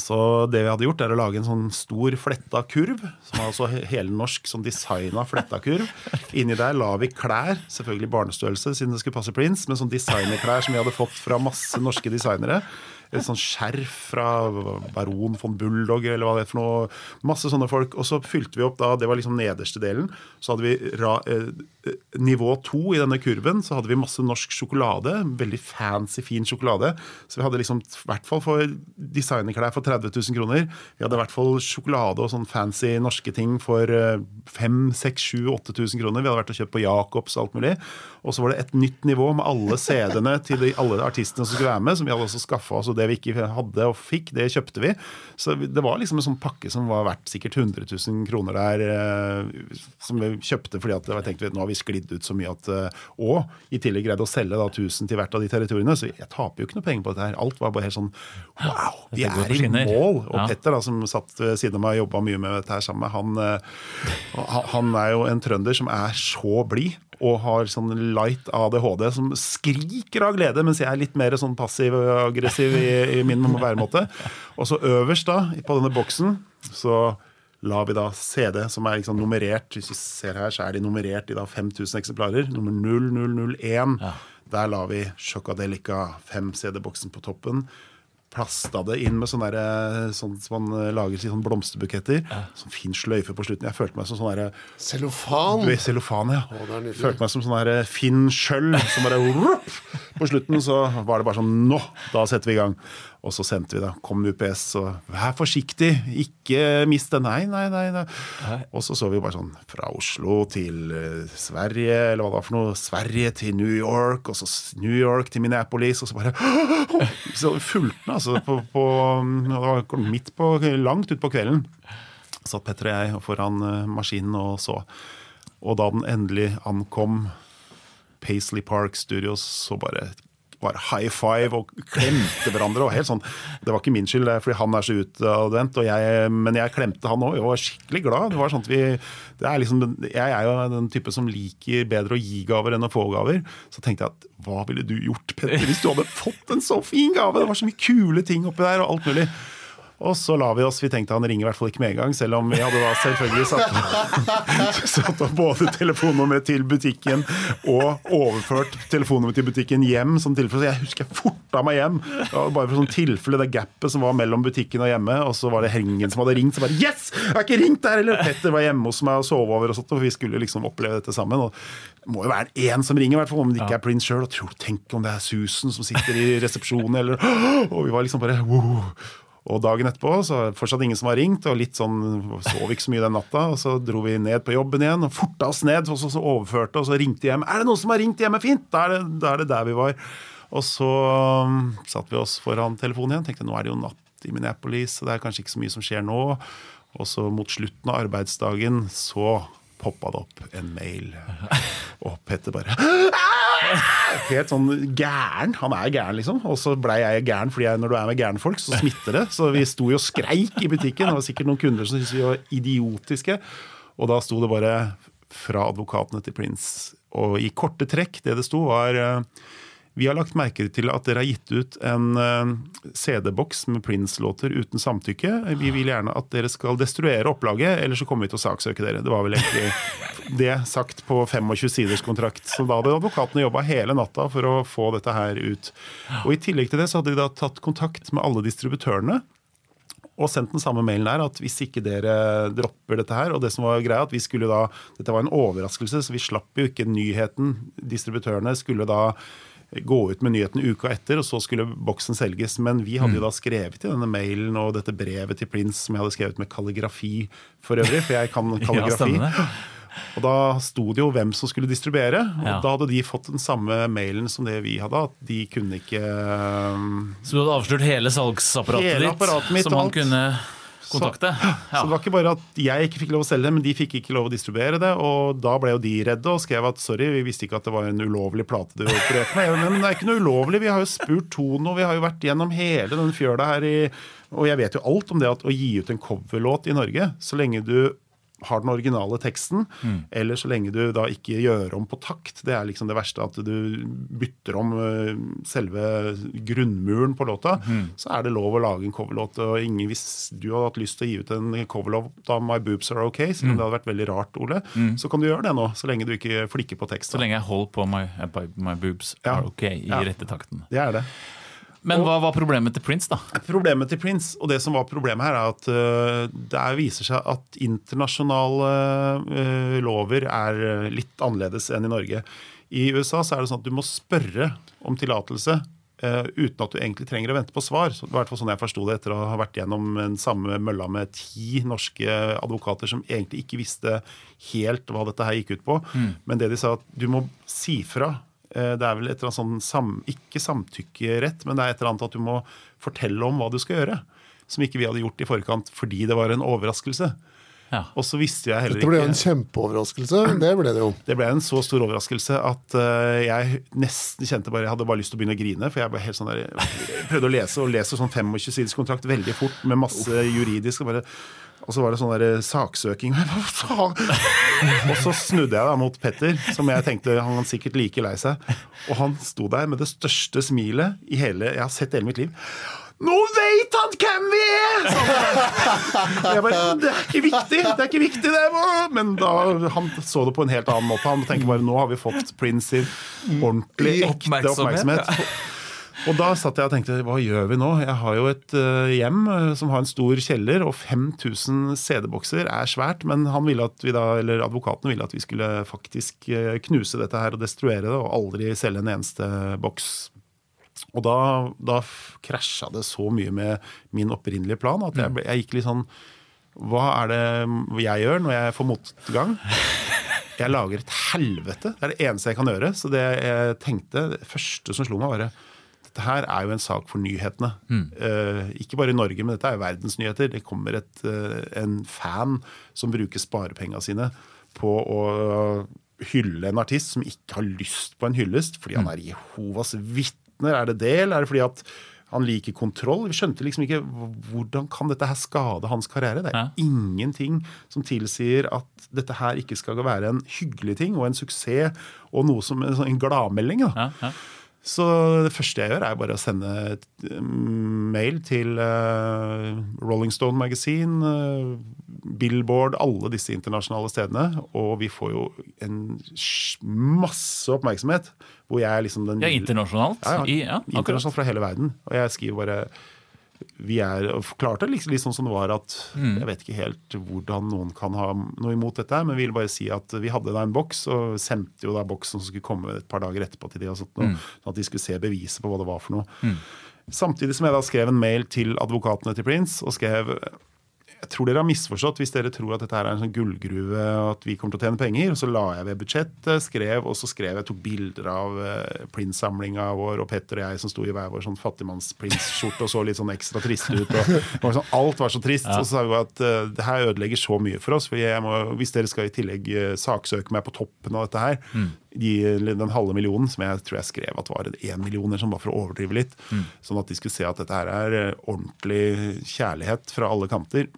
Speaker 3: så det vi hadde gjort, er å lage en sånn stor fletta kurv. Som er altså helnorsk sånn designa fletta kurv. Inni der la vi klær, selvfølgelig barnestørrelse siden det skulle passe Prince, men sånn designerklær som vi hadde fått fra masse norske designere et sånn skjerf fra baron von Bulldog eller hva det er for noe. Masse sånne folk. Og så fylte vi opp da, det var liksom nederste delen. Så hadde vi ra, eh, nivå to i denne kurven. Så hadde vi masse norsk sjokolade. Veldig fancy, fin sjokolade. Så vi hadde liksom i hvert fall for designerklær for 30 000 kroner. Vi hadde i hvert fall sjokolade og sånn fancy norske ting for 5 6 7 8000 kroner. Vi hadde vært og kjøpt på Jacobs og alt mulig. Og så var det et nytt nivå med alle CD-ene til alle artistene som skulle være med, som vi hadde også oss. Og det vi ikke hadde og fikk, det kjøpte vi. Så det var liksom en sånn pakke som var verdt sikkert 100 000 kroner der, eh, som vi kjøpte fordi at jeg tenkte nå har vi sklidd ut så mye at eh, Og i tillegg greide å selge da 1000 til hvert av de territoriene. Så jeg taper jo ikke noe penger på dette her. Alt var bare helt sånn wow, vi er i mål! Og ja. Petter, da, som satt ved siden av meg og jobba mye med dette her sammen, han, eh, han er jo en trønder som er så blid og har sånn light ADHD som skriker av glede, mens jeg er litt mer sånn passiv og aggressiv i, i, min væremåte. Og så øverst da, på denne boksen, så lar vi da CD, som er liksom nummerert Hvis vi ser her, så er de nummerert i da 5000 eksemplarer. Nummer 0001. Ja. Der la vi Chocadelica 5 CD-boksen på toppen. Plasta det inn med sånn der, sånn som man lager i sånn blomsterbuketter. Sånn fin sløyfe på slutten. Jeg følte meg som sånn derre
Speaker 2: Cellofan.
Speaker 3: du er Cellofan, ja.
Speaker 2: Å.
Speaker 3: Følte meg som sånn derre Finn Skjøll Som bare rup! På slutten så var det bare sånn Nå! Da setter vi i gang. Og så sendte vi da. Kom UPS og Vær forsiktig! Ikke mist det. Nei, nei, nei. nei. Og så så vi bare sånn Fra Oslo til eh, Sverige, eller hva det var for noe. Sverige til New York, og så New York til Minneapolis, og så bare Så fulgte den, altså. På, på, det var midt på Langt utpå kvelden satt Petter og jeg foran eh, maskinen og så. Og da den endelig ankom Paisley Park Studios, så bare bare high five og klemte hverandre. og helt sånn, Det var ikke min skyld, fordi han er så utadvendt, men jeg klemte han òg. Jeg var skikkelig glad. Det var sånn at vi, det er liksom, Jeg er jo den type som liker bedre å gi gaver enn å få gaver. Så tenkte jeg at hva ville du gjort, Petter, hvis du hadde fått en så fin gave? Det var så mye kule ting oppi der, og alt mulig. Og så la vi oss, vi tenkte han ringer i hvert fall ikke med en gang, selv om vi hadde da selvfølgelig satt, satt opp både telefonnummeret til butikken og overført telefonnummeret til butikken hjem. Som tilfelle, så jeg husker jeg forta meg hjem. Bare for sånn tilfelle det gapet som var mellom butikken og hjemme. Og så var det Hengen som hadde ringt. Så bare Yes! Jeg har ikke ringt der! Eller Petter var hjemme hos meg og sov over, og sånt, og vi skulle liksom oppleve dette sammen. Og det må jo være én som ringer, i hvert fall, om det ikke er Prince sjøl. Og tror, tenk om det er Susan som sitter i resepsjonen, eller Og vi var liksom bare wow. Og dagen etterpå så er det fortsatt ingen som har ringt, og litt sånn, sov ikke så mye den natta. Og så dro vi ned på jobben igjen og forta oss ned, og så, så overførte og så ringte hjem. Er det noen som har ringt hjemme? Fint! Da er det, da er det der vi var. Og så um, satte vi oss foran telefonen igjen. Tenkte nå er det jo natt i Minneapolis, så det er kanskje ikke så mye som skjer nå. Og så mot slutten av arbeidsdagen så poppa det opp en mail. Og Petter bare Helt sånn gæren. Han er gæren, liksom. Og så blei jeg gæren, fordi jeg, når du er med gærne folk, så smitter det. Så vi sto jo og skreik i butikken. Det var sikkert noen kunder som syntes vi var idiotiske. Og da sto det bare 'fra advokatene til Prince'. Og i korte trekk, det det sto, var vi har lagt merke til at dere har gitt ut en eh, CD-boks med Prince-låter uten samtykke. Vi vil gjerne at dere skal destruere opplaget, eller så kommer vi til å saksøke dere. Det var vel egentlig det sagt på 25 siders kontrakt. Så da hadde advokatene jobba hele natta for å få dette her ut. Og I tillegg til det så hadde de da tatt kontakt med alle distributørene og sendt den samme mailen der at hvis ikke dere dropper dette her Og det som var greia at vi skulle da Dette var en overraskelse, så vi slapp jo ikke nyheten. Distributørene skulle da gå ut med nyheten uka etter, og så skulle boksen selges. Men vi hadde jo da skrevet i denne mailen og dette brevet til Prince som jeg hadde skrevet med kalligrafi for øvrig, for jeg kan kalligrafi.
Speaker 1: ja.
Speaker 3: Og da sto det jo hvem som skulle distribuere. Og
Speaker 1: Ja.
Speaker 3: da hadde de fått den samme mailen som det vi hadde, at de kunne ikke um,
Speaker 1: Så du hadde avslørt hele salgsapparatet
Speaker 3: Hele
Speaker 1: ditt,
Speaker 3: mitt
Speaker 1: som
Speaker 3: man
Speaker 1: han kunne kontakte?
Speaker 3: Så det var ikke bare at jeg ikke fikk lov å selge det, men de fikk ikke lov å distribuere det. Og da ble jo de redde og skrev at sorry, vi visste ikke at det var en ulovlig plate du opererte med. Men det er ikke noe ulovlig, vi har jo spurt Tono, vi har jo vært gjennom hele den fjøla her i Og jeg vet jo alt om det at å gi ut en coverlåt i Norge, så lenge du har den originale teksten, eller så lenge du da ikke gjør om på takt. Det er liksom det verste, at du bytter om øh, selve grunnmuren på låta. Så er det lov å lage en coverlåt. Og ingen, hvis du hadde hatt lyst til å gi ut en coverlåt av My Boobs Are OK, selv om det hadde vært veldig rart, Ole, så kan du gjøre det nå. Så lenge du ikke flikker på teksten.
Speaker 1: Så lenge jeg holder på my, my boobs
Speaker 3: Ja.
Speaker 1: are ok i
Speaker 3: Ja.
Speaker 1: rette takten.
Speaker 3: Det er det.
Speaker 1: Men hva var problemet til Prince, da?
Speaker 3: Problemet til Prince, og det som var problemet her, er at uh, det er- viser seg at internasjonale uh, lover er litt annerledes enn i Norge. I USA så er det sånn at du må spørre om tillatelse uh, uten at du egentlig trenger å vente på svar. Så det var i hvert fall sånn jeg forsto det etter å ha vært gjennom den samme mølla med ti norske advokater som egentlig ikke visste helt hva dette her gikk ut på. Men det de sa, at du må si fra Eh, Det er vel et eller annet sånn sam, ikke samtykkerett, men det er et eller annet at du må fortelle om hva du skal gjøre. Som ikke vi hadde gjort i forkant fordi det var en overraskelse.
Speaker 1: Ja.
Speaker 3: Og så visste jeg heller ikke...
Speaker 2: Dette ble jo en kjempeoverraskelse. Det ble det jo.
Speaker 3: Det ble en så stor overraskelse at eh, jeg nesten kjente bare Jeg hadde bare lyst til å begynne å grine. For jeg ble helt sånn der, prøvde å lese og leser sånn 25 siders kontrakt veldig fort med masse juridisk. Og, bare, og så var det sånn der saksøking. Og så snudde jeg da mot Petter, som jeg tenkte han var sikkert like lei seg. Og han sto der med det største smilet i hele jeg har sett hele mitt liv. Nå vet han hvem vi er! Jeg bare, det er ikke viktig, det er ikke viktig det. Men da, han så det på en helt annen måte. Han tenker bare nå har vi fått Prince sin ordentlig ekte
Speaker 1: Oppmerksomhet.
Speaker 3: Og da satt jeg og tenkte hva gjør vi nå? Jeg har jo et eh, hjem eh, som har en stor kjeller, og 5000 CD-bokser er svært. Men han ville at vi da, eller advokaten ville at vi skulle faktisk eh, knuse dette her og destruere det, og aldri selge en eneste boks. Og da, da krasja det så mye med min opprinnelige plan at jeg, ble, jeg gikk litt sånn Hva er det jeg gjør når jeg får motgang? Jeg lager et helvete. Det er det eneste jeg kan gjøre. Så det jeg tenkte, det første som slo meg, var dette her er jo en sak for nyhetene. Eh, ikke bare i Norge, men dette er jo verdensnyheter. Det kommer et, uh, en fan som bruker sparepengene sine på å hylle en artist som ikke har lyst på en hyllest fordi han er Jehovas vitner. Er det det, eller er det fordi at han liker kontroll? Vi skjønte liksom ikke hvordan kan dette her skade hans karriere. Det er
Speaker 1: Ja.
Speaker 3: ingenting som tilsier at dette her ikke skal være en hyggelig ting og en suksess og noe som en, en gladmelding. Da.
Speaker 1: Ja, ja.
Speaker 3: Så det første jeg gjør, er bare å sende et, mm, mail til eh, Rolling Stone Magazine, eh, Billboard, alle disse internasjonale stedene. Og vi får jo en masse oppmerksomhet. Hvor jeg er liksom den
Speaker 1: ja internasjonalt.
Speaker 3: ja, ja, internasjonalt fra hele verden. Og jeg skriver bare vi er, forklarte liksom, litt sånn som det var at
Speaker 1: Mm.
Speaker 3: Jeg vet ikke helt hvordan noen kan ha noe imot dette, men vi vil bare si at vi hadde da en boks, og sendte jo da boksen som skulle komme et par dager etterpå til de, og sånt,
Speaker 1: Mm.
Speaker 3: sånn at de skulle se beviset på hva det var for noe. Samtidig som jeg da skrev en mail til advokatene til Prince og skrev jeg tror dere har misforstått hvis dere tror at dette her er en sånn gullgruve og at vi kommer til å tjene penger. Og så la jeg ved budsjettet, skrev, og så skrev jeg tok bilder av uh, Prince-samlinga vår og Petter og jeg som sto i hver vår sånn fattigmanns-Prince-skjorte og så litt sånn ekstra triste ut. Og, var sånn, alt var så trist. Og så sa vi at uh, det her ødelegger så mye for oss. For jeg må, hvis dere skal i tillegg uh, saksøke meg på toppen av dette her, gi den halve millionen, som jeg tror jeg skrev at var én million, som var for å overdrive litt, sånn at de skulle se at dette her er eh, ordentlig kjærlighet fra alle kanter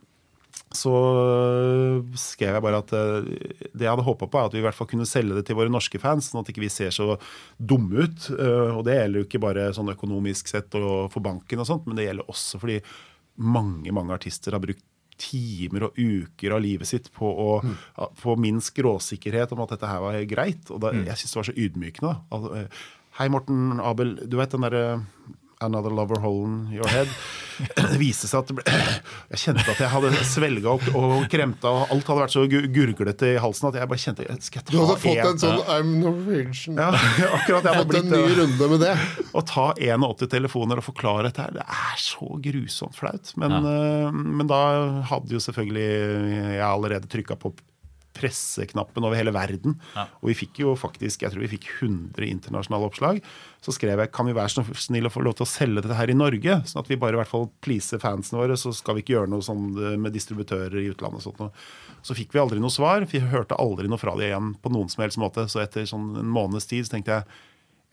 Speaker 3: så skrev jeg bare at eh, det jeg hadde håpa på, er at vi i hvert fall kunne selge det til våre norske fans, sånn at ikke vi ser så dumme ut. Eh, Og det gjelder jo ikke bare sånn økonomisk sett og for banken, og sånt, men det gjelder også fordi mange mange artister har brukt timer og uker av livet sitt på å mm. få min skråsikkerhet om at dette her var greit. Og da, jeg syns det var så ydmykende. da. Eh, Hei, Morten Abel. Du vet den derre Another lover hole in your head. Det viste seg at det ble, jeg kjente at jeg hadde svelga og, og kremta, og alt hadde vært så gu- gurglete i halsen at jeg bare kjente Skal jeg
Speaker 2: Du hadde fått
Speaker 3: en
Speaker 2: en sånn I'm Norwegian.
Speaker 3: ja, akkurat. Jeg hadde
Speaker 2: blitt, en ny runde med det.
Speaker 3: Å ta 81 telefoner og forklare dette her, det er så grusomt flaut. Men, ja. men da hadde jo selvfølgelig jeg allerede trykka på presseknappen over hele verden. Og vi fikk jo faktisk jeg tror vi fikk 100 internasjonale oppslag. Så skrev jeg kan vi være så snill å få lov til å selge dette her i Norge, sånn at vi bare i hvert fall pleaser fansene våre, så skal vi ikke gjøre noe sånn med distributører i utlandet. og sånt noe. Så fikk vi aldri noe svar. Vi hørte aldri noe fra dem igjen på noen som helst måte. Så etter sånn en måneds tid så tenkte jeg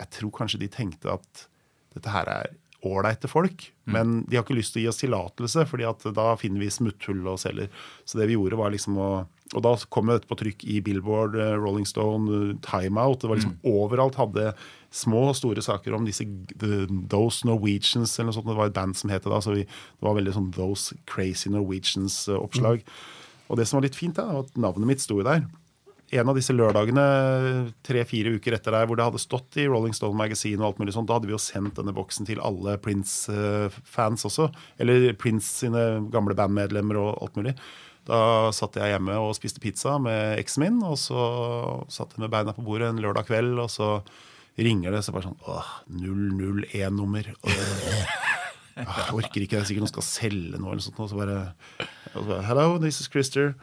Speaker 3: jeg tror kanskje de tenkte at dette her er ålreite folk, men de har ikke lyst til å gi oss tillatelse, fordi at da finner vi smutthull og selger. Så det vi gjorde var liksom å Og da kom jo dette på trykk i Billboard, eh, Rolling Stone, eh, Time Out. Det var liksom overalt hadde små og store saker om disse the, Those Norwegians, eller noe sånt. Det var et band som het det da, så vi, det var veldig sånn Those Crazy Norwegians-oppslag. Og det som var litt fint, da, var at navnet mitt sto jo der en av disse lørdagene tre-fire uker etter der hvor det hadde stått i Rolling Stone Magazine, og alt mulig sånt, da hadde vi jo sendt denne boksen til alle Prince-fans også. Eller Prince sine gamle bandmedlemmer og alt mulig. Da satt jeg hjemme og spiste pizza med eksen min, og så satt jeg med beina på bordet en lørdag kveld, og så ringer det, så bare sånn åh, 001-nummer. Jeg orker ikke, det er sikkert noen skal selge noe eller sånt. Og så bare, og så bare Hello, this is Christer.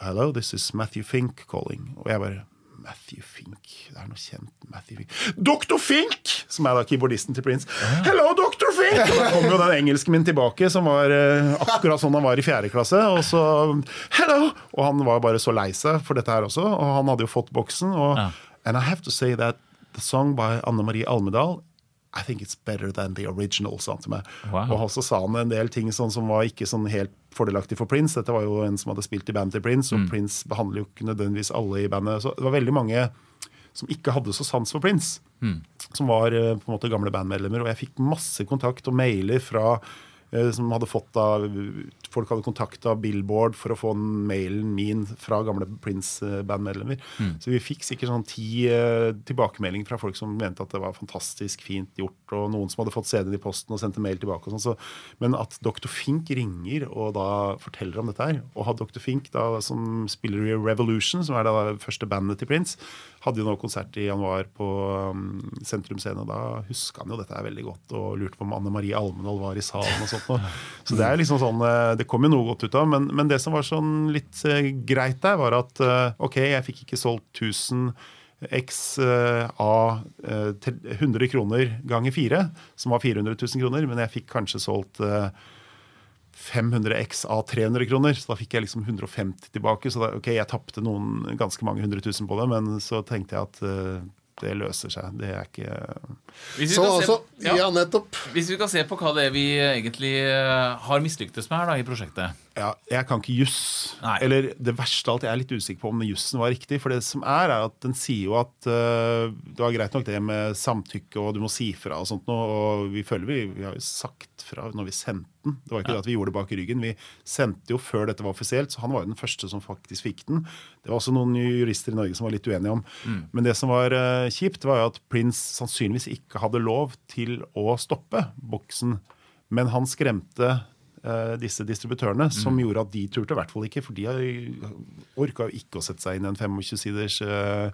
Speaker 3: Hello, this is Matthew Fink calling. Og jeg bare Matthew Fink. Det er noe kjent. Matthew Fink. Dr. Fink! Som er da keyboardisten til Prince. Hello, Dr. Og da kom jo den engelsken min tilbake, som var eh, akkurat sånn han var i fjerde klasse. Og så Hello! Og han var bare så lei seg for dette her også. Og han hadde jo fått boksen. Og,
Speaker 1: Ja.
Speaker 3: And I have to say that the song by Anne Marie Almedal I think it's better than the original, Sant, han.
Speaker 1: Wow.
Speaker 3: Og så sa han en del ting sånn som var ikke sånn helt fordelaktig for Prince. Dette var jo en som hadde spilt i bandet til Prince, og Prince behandler jo ikke nødvendigvis alle i bandet. Så det var veldig mange som ikke hadde så sans for Prince. Som var eh, på en måte gamle bandmedlemmer. Og jeg fikk masse kontakt og mailer fra eh, som hadde fått av Folk hadde kontakta Billboard for å få mailen min fra gamle Prince-bandmedlemmer. Så vi fikk sikkert sånn ti uh, tilbakemeldinger fra folk som mente at det var fantastisk fint gjort, og noen som hadde fått CD-en i posten og sendte mail tilbake. og sånn. Så, men at Dr. Fink ringer og da forteller om dette her, og har Dr. Fink da, som spiller i Revolution, som er det første bandet til Prince, hadde jo nå konsert i januar på um, Sentrum Scene. Da huska han jo dette er veldig godt og lurte på om Anne Marie Almenål var i salen. og sånt. Så det er liksom sånn, eh, det kom jo noe godt ut av. Men, men det som var sånn litt eh, greit der, var at eh, ok, jeg fikk ikke solgt 1000 X av eh, 100 kroner ganger 4, som var 400 000 kroner, men jeg fikk kanskje solgt eh, 500 X av 300 kroner, så da fikk jeg liksom 150 tilbake. Så da, ok, jeg tapte noen ganske mange hundre tusen på det, men så tenkte jeg at uh, det løser seg. Det er ikke
Speaker 1: Hvis vi,
Speaker 2: Så altså,
Speaker 1: ja,
Speaker 2: ja, nettopp.
Speaker 1: hvis vi kan se på hva det er vi egentlig eh, har mislyktes med her da, i prosjektet.
Speaker 3: Ja, jeg kan ikke juss.
Speaker 1: Nei.
Speaker 3: Eller det verste av alt, jeg er litt usikker på om jussen var riktig. For det som er, er at den sier jo at uh, det var greit nok det med samtykke, og du må si fra og sånt noe. Og vi føler vi, vi har jo sagt fra når vi sendte den. Det var ikke det at vi gjorde det bak ryggen. Vi sendte jo før dette var offisielt, så han var jo den første som faktisk fikk den. Det var også noen jurister i Norge som var litt uenige om. Men det som var uh, kjipt, var jo at Prince sannsynligvis ikke hadde lov til å stoppe boksen. Men han skremte disse distributørene, som gjorde at de turte i hvert fall ikke. For de orka jo ikke å sette seg inn i en 25-siders uh,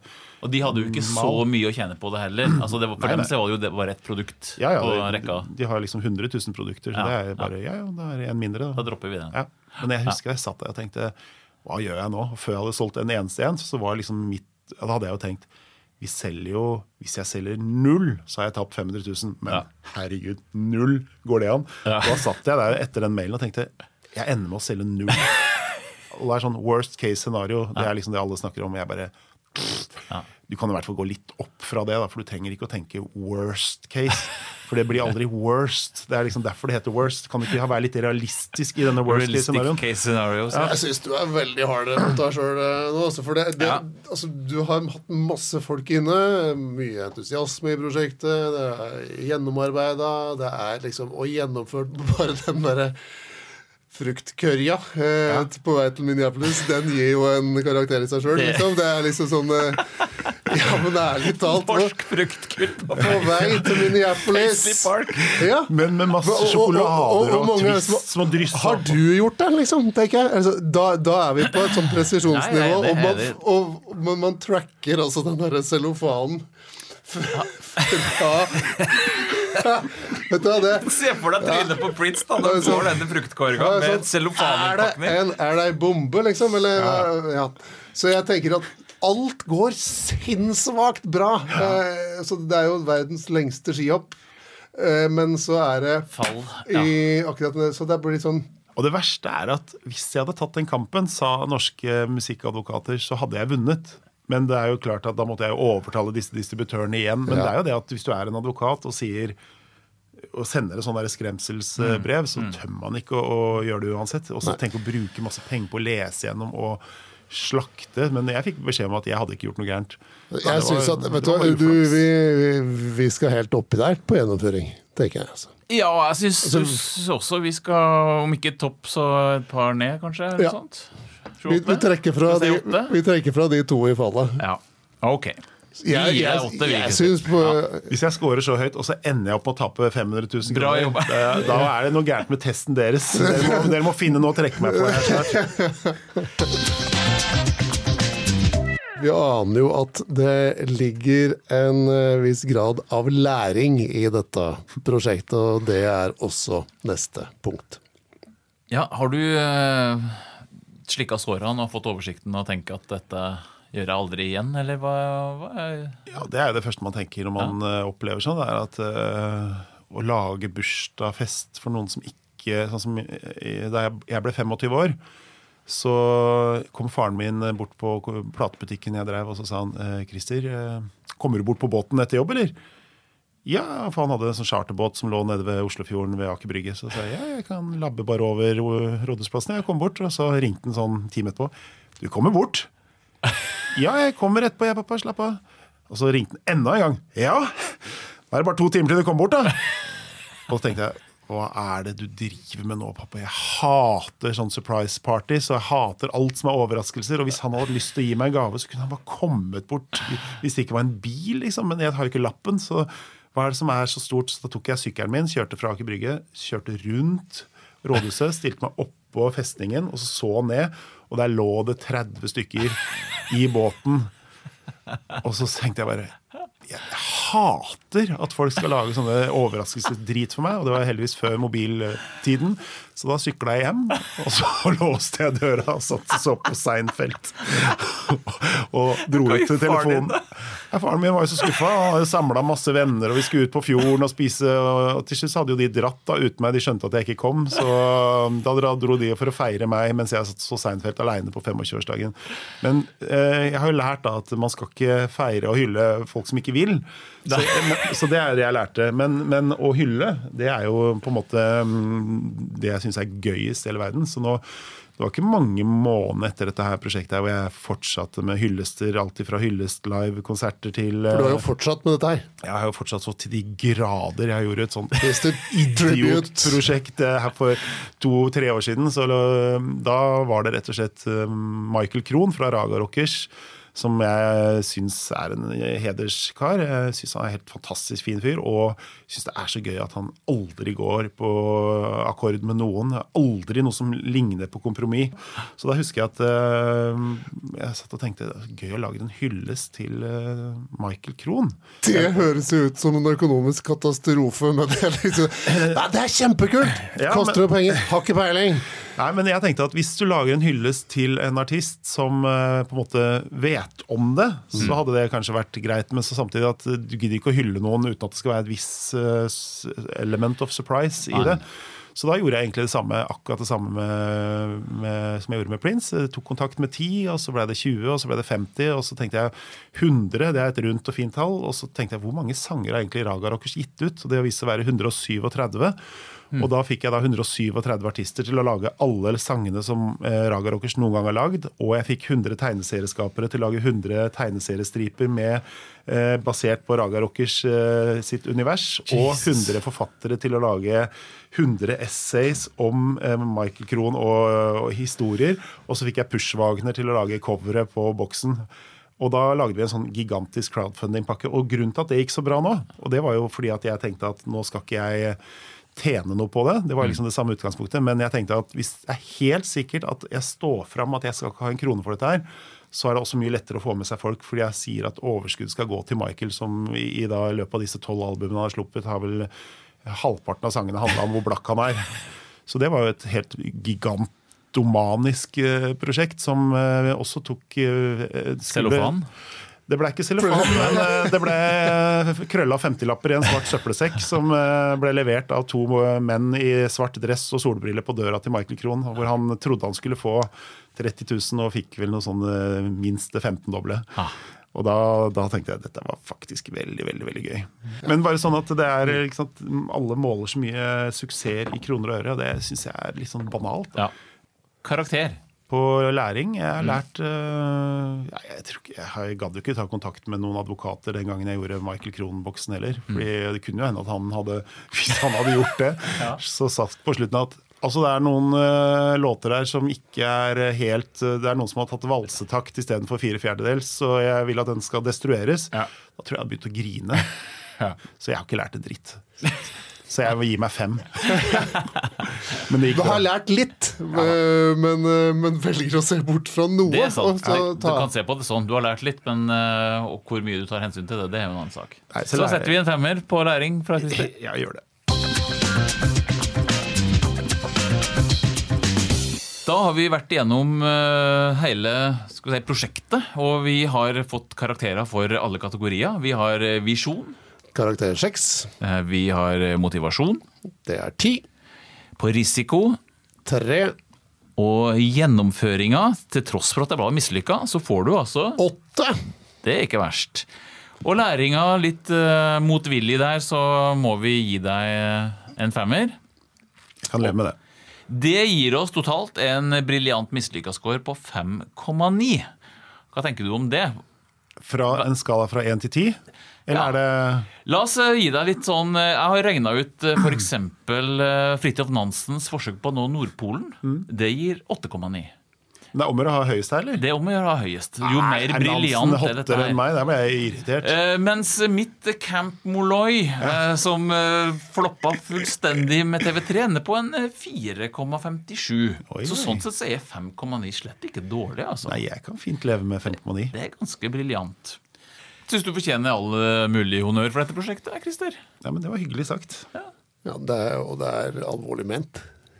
Speaker 1: Og de hadde jo ikke så mye å tjene på det heller. Altså det var, for
Speaker 3: Nei,
Speaker 1: dem så var det jo det bare et produkt
Speaker 3: ja, ja,
Speaker 1: på
Speaker 3: de,
Speaker 1: rekka.
Speaker 3: de har liksom 100 000 produkter, så
Speaker 1: Ja,
Speaker 3: det er bare ja, ja, det er en mindre.
Speaker 1: Da
Speaker 3: Da.
Speaker 1: dropper vi den.
Speaker 3: Ja. Men jeg husker jeg satt der og tenkte hva gjør jeg nå? Før jeg hadde solgt en eneste en, så var liksom mitt Da hadde jeg jo tenkt vi selger jo, Hvis jeg selger null, så har jeg tapt 500 000. Men
Speaker 1: Ja.
Speaker 3: herregud, null, går det an?
Speaker 1: Ja.
Speaker 3: Da satt jeg der etter den mailen og tenkte jeg ender med å selge null. Og det er sånn worst case scenario. Det er liksom det alle snakker om. Jeg bare
Speaker 1: Ja.
Speaker 3: Du kan i hvert fall gå litt opp fra det, da, for du trenger ikke å tenke worst case. For det blir aldri worst. Det er liksom derfor det heter worst. Kan du ikke ha- være litt realistisk i denne worst case scenarioen?
Speaker 1: case ja.
Speaker 2: Jeg syns du er veldig hard mot deg sjøl nå. Altså, for det, det,
Speaker 1: Ja.
Speaker 2: altså, du har hatt masse folk inne. Mye entusiasme i prosjektet. Det er gjennomarbeida. Det er liksom Og gjennomført bare den derre fruktkørja eh, på vei til Minneapolis, den gir jo en karakter i seg sjøl,
Speaker 1: Det-
Speaker 2: liksom. Det er liksom sånn eh, Ja, men ærlig talt
Speaker 1: Norsk fruktkurv på
Speaker 2: På vei til Minneapolis.
Speaker 1: Park.
Speaker 2: Ja.
Speaker 3: Men med masse
Speaker 2: Og- og- og-
Speaker 3: og, twist
Speaker 2: som-
Speaker 3: har dryssa
Speaker 2: Har du gjort det, liksom? tenker jeg altså, da, da er vi på et sånt presisjonsnivå.
Speaker 1: Nei, nei,
Speaker 2: og, man, og man, man tracker altså den derre cellofanen fra Vet du hva, det
Speaker 1: Se for deg trynet på Prince da når får
Speaker 2: sånn-
Speaker 1: denne fruktkorga
Speaker 2: Ja,
Speaker 1: med
Speaker 2: sånn,
Speaker 1: cellofanpakning.
Speaker 2: en, er det ei bombe, liksom? Eller, ja. Så jeg tenker at alt går sinnssvakt bra. Eh, så det er jo verdens lengste skihopp. Eh, men så er det
Speaker 1: Fall. Ja.
Speaker 2: i akkurat det, Så det blir litt sånn
Speaker 3: Og det verste er at hvis jeg hadde tatt den kampen, sa norske musikkadvokater, så hadde jeg vunnet. Men det er jo klart at da måtte jeg jo overtale disse distributørene igjen. Men
Speaker 2: Ja.
Speaker 3: det er jo det at hvis du er en advokat og sier og sender et sånn der skremselsbrev, så tømmer man ikke å, å gjøre det uansett. Og så tenk å bruke masse penger på å lese gjennom og slakte. Men jeg fikk beskjed om at jeg hadde ikke gjort noe gærent.
Speaker 2: Jeg synes at, vet du, du, vi, vi skal helt oppi der på gjennomføring, tenker jeg. Altså.
Speaker 1: Ja, jeg syns også vi skal, om ikke topp, så et par ned, kanskje. eller
Speaker 2: Ja.
Speaker 1: sånt.
Speaker 2: Vi, vi, trekker fra de, vi trekker fra de to i fallet.
Speaker 1: Ja, ok.
Speaker 2: Jeg, jeg, jeg på
Speaker 3: Hvis jeg scorer så høyt, og så ender jeg opp med å tape 500 000
Speaker 1: Bra
Speaker 3: kroner, da, da er det noe gærent med testen deres. Dere må, dere må finne noe å trekke meg på her snart.
Speaker 2: Vi aner jo at det ligger en eh, viss grad av læring i dette prosjektet, og det er også neste punkt.
Speaker 1: Ja, har du uh, slikka sårene og fått oversikten og tenker at dette gjør jeg aldri igjen, eller hva? hva er
Speaker 3: Ja, Det er jo det første man tenker når man ja. opplever sånn. Det er at eh, å lage bursdagsfest for noen som ikke Sånn som da jeg ble 25 år, så kom faren min bort på platebutikken jeg drev, og så sa han eh, Christer, eh, kommer du bort på båten etter jobb, eller? Ja, for han hadde en sånn charterbåt som lå nede ved Oslofjorden ved Aker Brygge. Så sa jeg ja, jeg kan labbe bare over Rådhusplassen. Jeg kom bort, og så ringte han sånn time etterpå. Du kommer bort. Ja, jeg kommer etterpå, jeg, pappa. Slapp av. Og så ringte han enda en gang. Ja, da er det bare to timer til du kommer bort, da. Og så tenkte jeg hva er det du driver med nå, pappa? Jeg hater sånn surprise parties, og jeg hater alt som er overraskelser. Og hvis han hadde lyst til å gi meg en gave, så kunne han bare kommet bort hvis det ikke var en bil, liksom. Men jeg har jo ikke lappen, så hva er det som er så stort? Så da tok jeg sykkelen min, kjørte fra Aker Brygge, kjørte rundt rådhuset, stilte meg oppå festningen og så så ned, og der lå det 30 stykker i båten. Og så tenkte jeg bare jeg hater at folk skal lage sånne overraskelsesdrit for meg. Og det var heldigvis før mobiltiden. Så da sykla jeg hjem, og så låste jeg døra og satt og så på Seinfeld. og dro ut til telefonen. Ja, faren min var jo så skuffa. Han hadde samla masse venner, og vi skulle ut på fjorden og spise. Og til slutt hadde jo de dratt da uten meg. De skjønte at jeg ikke kom. Så da dro de for å feire meg mens jeg satt så Seinfeld aleine på 25-årsdagen. Men eh, jeg har jo lært da at man skal ikke feire og hylle folk som ikke vil. Så, så det er det jeg lærte. Men, men, å hylle, det er jo på en måte mm, det jeg syns er gøyest i hele verden. Så nå det var ikke mange måneder etter dette her prosjektet hvor jeg fortsatte med hyllester. Alt fra hyllest live-konserter til
Speaker 2: For du har jo fortsatt med dette her?
Speaker 3: Jeg har jo fortsatt så til de grader. Jeg gjorde et sånt idiotprosjekt her for to-tre år siden. Så da var det rett og slett Michael Krohn fra Raga Rockers som jeg syns er en hederskar. Jeg syns han er en helt fantastisk fin fyr, og syns det er så gøy at han aldri går på akkord med noen. Aldri noe som ligner på kompromiss. Så da husker jeg at uh, jeg satt og tenkte det er gøy å lage en hyllest til uh, Michael Krohn.
Speaker 2: Det høres jo ut som en økonomisk katastrofe, men det er, liksom, Nei, det er kjempekult! Koster jo penger, har ikke peiling.
Speaker 3: Nei, men jeg tenkte at Hvis du lager en hyllest til en artist som uh, på en måte vet om det, mm. så hadde det kanskje vært greit. Men så samtidig at du gidder ikke å hylle noen uten at det skal være et visst uh, element of surprise i Nei. det. Så da gjorde jeg egentlig det samme, akkurat det samme med, med, som jeg gjorde med Prince. Jeg tok kontakt med 10, og så ble det 20, og så ble det 50, og så tenkte jeg 100, det er et rundt og fint tall. Og så tenkte jeg hvor mange sanger har egentlig Raga Rockers gitt ut? Og det har vist seg å være 137. Mm. Og da fikk jeg da 137 artister til å lage alle sangene som eh, Raga Rockers noen gang har lagd. Og jeg fikk 100 tegneserieskapere til å lage 100 tegneseriestriper med, eh, basert på Raga Rockers eh, sitt univers. Jesus. Og 100 forfattere til å lage 100 essays om eh, Michael Krohn og, og, historier. Og så fikk jeg Pushwagner til å lage coveret på boksen. Og da lagde vi en sånn gigantisk crowdfunding-pakke. Og grunnen til at det gikk så bra nå, og det var jo fordi at jeg tenkte at nå skal ikke jeg tjene noe på det. Det var liksom det samme utgangspunktet. Men jeg tenkte at hvis det er helt sikkert at jeg står fram at jeg skal ikke ha en krone for dette her, så er det også mye lettere å få med seg folk, fordi jeg sier at overskudd skal gå til Michael, som i, i da, løpet av disse tolv albumene han har sluppet, har vel halvparten av sangene handla om hvor blakk han er. Så det var jo et helt gigantomanisk eh, prosjekt som eh, også tok
Speaker 1: eh, Cellofan?
Speaker 3: Det ble ikke cellofan, men eh, det ble eh, krølla 50-lapper i en svart søppelsekk som eh, ble levert av to menn i svart dress og solbriller på døra til Michael Krohn, hvor han trodde han skulle få 30 000 og fikk vel noe sånn minst det 15-doble. Ah. Og da, da, tenkte jeg at dette var faktisk veldig veldig, veldig gøy. Men bare sånn at det er, sant, alle måler så mye suksess i kroner og øre, og det syns jeg er litt sånn banalt.
Speaker 1: Ja. Karakter?
Speaker 3: På læring. Jeg har mm. lært uh, jeg, tror ikke, jeg gadd ikke ta kontakt med noen advokater den gangen jeg gjorde Michael Krohn-boksen heller. Mm. Fordi Det kunne jo hende at han hadde, hvis han hadde gjort det, ja. så satt på slutten at Altså Det er noen uh, låter der som ikke er helt uh, Det er noen som har tatt valsetakt istedenfor fire fjerdedels, så jeg vil at den skal destrueres. Ja. Da tror jeg jeg hadde begynt å grine. ja. Så jeg har ikke lært en dritt. Så jeg vil gi meg fem.
Speaker 2: du har lært litt. Eh, men, eh, men, velger å se bort fra noe.
Speaker 1: Det er sant. Ta... Du kan se på det sånn. Du har lært litt, men uh, hvor mye du tar hensyn til det, det er jo en annen sak. Nei, så, så setter vi en femmer på læring fra Christer.
Speaker 3: Ja, gjør det.
Speaker 1: Da har vi vært igjennom hele si, prosjektet, og vi har fått karakterer for alle kategorier. Vi har visjon.
Speaker 2: Karakter seks.
Speaker 1: Eh, vi har eh, motivasjon.
Speaker 2: Det er ti.
Speaker 1: På risiko.
Speaker 2: Tre.
Speaker 1: Og gjennomføringa, til tross for at det var mislykka, så får du altså
Speaker 2: Åtte.
Speaker 1: Det er ikke verst. Og læringa litt uh, motvillig der, så må vi gi deg en femmer.
Speaker 3: Jeg kan leve med det.
Speaker 1: Det gir oss totalt en briljant mislykka score på 5,9. Hva tenker du om det?
Speaker 4: Fra en skala fra én til ti? Eller
Speaker 1: Ja.
Speaker 4: er det
Speaker 1: La oss eh, gi deg litt sånn eh, Jeg har regna ut uh, f.eks. Fridtjof Nansens forsøk på å nå Nordpolen.
Speaker 4: Mm.
Speaker 1: Det gir 8,9.
Speaker 4: Det er om å gjøre å ha høyest her, eller?
Speaker 1: Det er om å gjøre å ha høyest. Jo
Speaker 4: Nei,
Speaker 1: mer
Speaker 4: er
Speaker 1: briljant er dette
Speaker 4: her. enn meg? Der ble jeg irritert.
Speaker 1: Eh, mens mitt Camp Molloy, eh, som eh, floppa fullstendig med TV3, ender på en eh, 4,57. Så sånn sett så er 5,9 slett ikke dårlig, altså.
Speaker 4: Nei, jeg kan fint leve med 5,9.
Speaker 1: Det er ganske briljant. Syns du fortjener all eh, mulig honnør for dette prosjektet, Christer?
Speaker 4: Ja, men det var hyggelig sagt.
Speaker 2: Ja, det er, og det er alvorlig ment.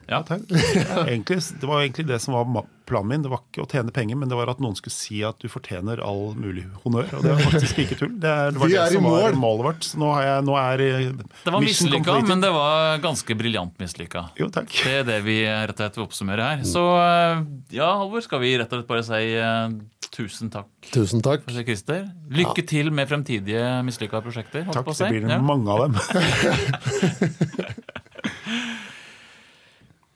Speaker 1: Ja.
Speaker 4: Egentlig, det var egentlig det som var planen min. Det var ikke å tjene penger, men det var at noen skulle si at du fortjener all mulig honnør. Og det var faktisk ikke tull. Det, er, det var
Speaker 2: Vi
Speaker 4: det
Speaker 2: er i
Speaker 4: som var målet vårt. Så nå, har jeg, nå er eh,
Speaker 1: Det var mislykka, men det var ganske briljant mislykka.
Speaker 4: Jo, takk.
Speaker 1: Det er det vi rett og slett vil oppsummere her. Så eh, ja, Halvor, skal vi rett og slett bare si eh, tusen takk
Speaker 2: Tusen takk.
Speaker 1: for Christer. Lykke til med fremtidige mislykka prosjekter.
Speaker 4: Takk, det blir
Speaker 1: Ja.
Speaker 4: mange av dem.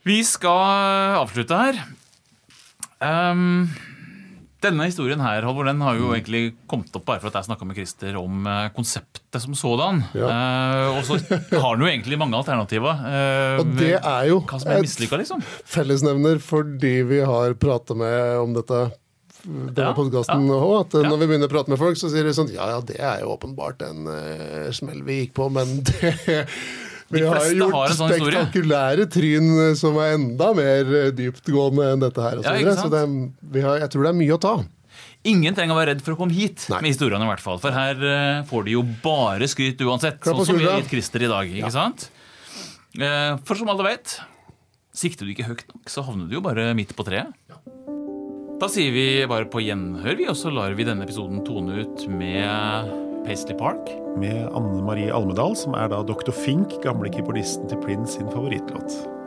Speaker 1: Vi skal avslutte her. Um, denne historien her, Halvor, den har jo egentlig kommet opp bare for at jeg snakka med Christer om eh, konseptet som sådan.
Speaker 2: Ja.
Speaker 1: Uh, og så har den jo egentlig mange alternativer. Uh,
Speaker 2: Og det er jo
Speaker 1: hva som er mislykka, liksom.
Speaker 2: fellesnevner fordi vi har prata med om dette denne
Speaker 1: Ja,
Speaker 2: podkasten
Speaker 1: ja.
Speaker 2: òg. At
Speaker 1: Ja.
Speaker 2: når vi begynner å prate med folk, så sier de sånn Ja, ja, det er jo åpenbart en uh, smell vi gikk på, men det Vi har gjort
Speaker 1: sånn
Speaker 2: spektakulære tryn eh, som er enda mer eh, dyptgående enn dette her.
Speaker 1: Ja,
Speaker 2: så det, er- vi har, jeg tror det er mye å ta.
Speaker 1: Ingen trenger å være redd for å komme hit
Speaker 2: Nei.
Speaker 1: med historiene, i hvert fall. For her eh, får de jo bare skryt uansett. Sånn som vi har gitt Christer i dag. ikke sant? Eh, for som alle vet, sikter du ikke høyt nok, så havner du jo bare midt på treet. Da sier vi bare på gjenhør, vi, og så lar vi denne episoden tone ut med Paisley Park.
Speaker 4: Med Anne Marie Almedal, som er da Dr. Fink, gamle keyboardisten til Prince sin favorittlåt.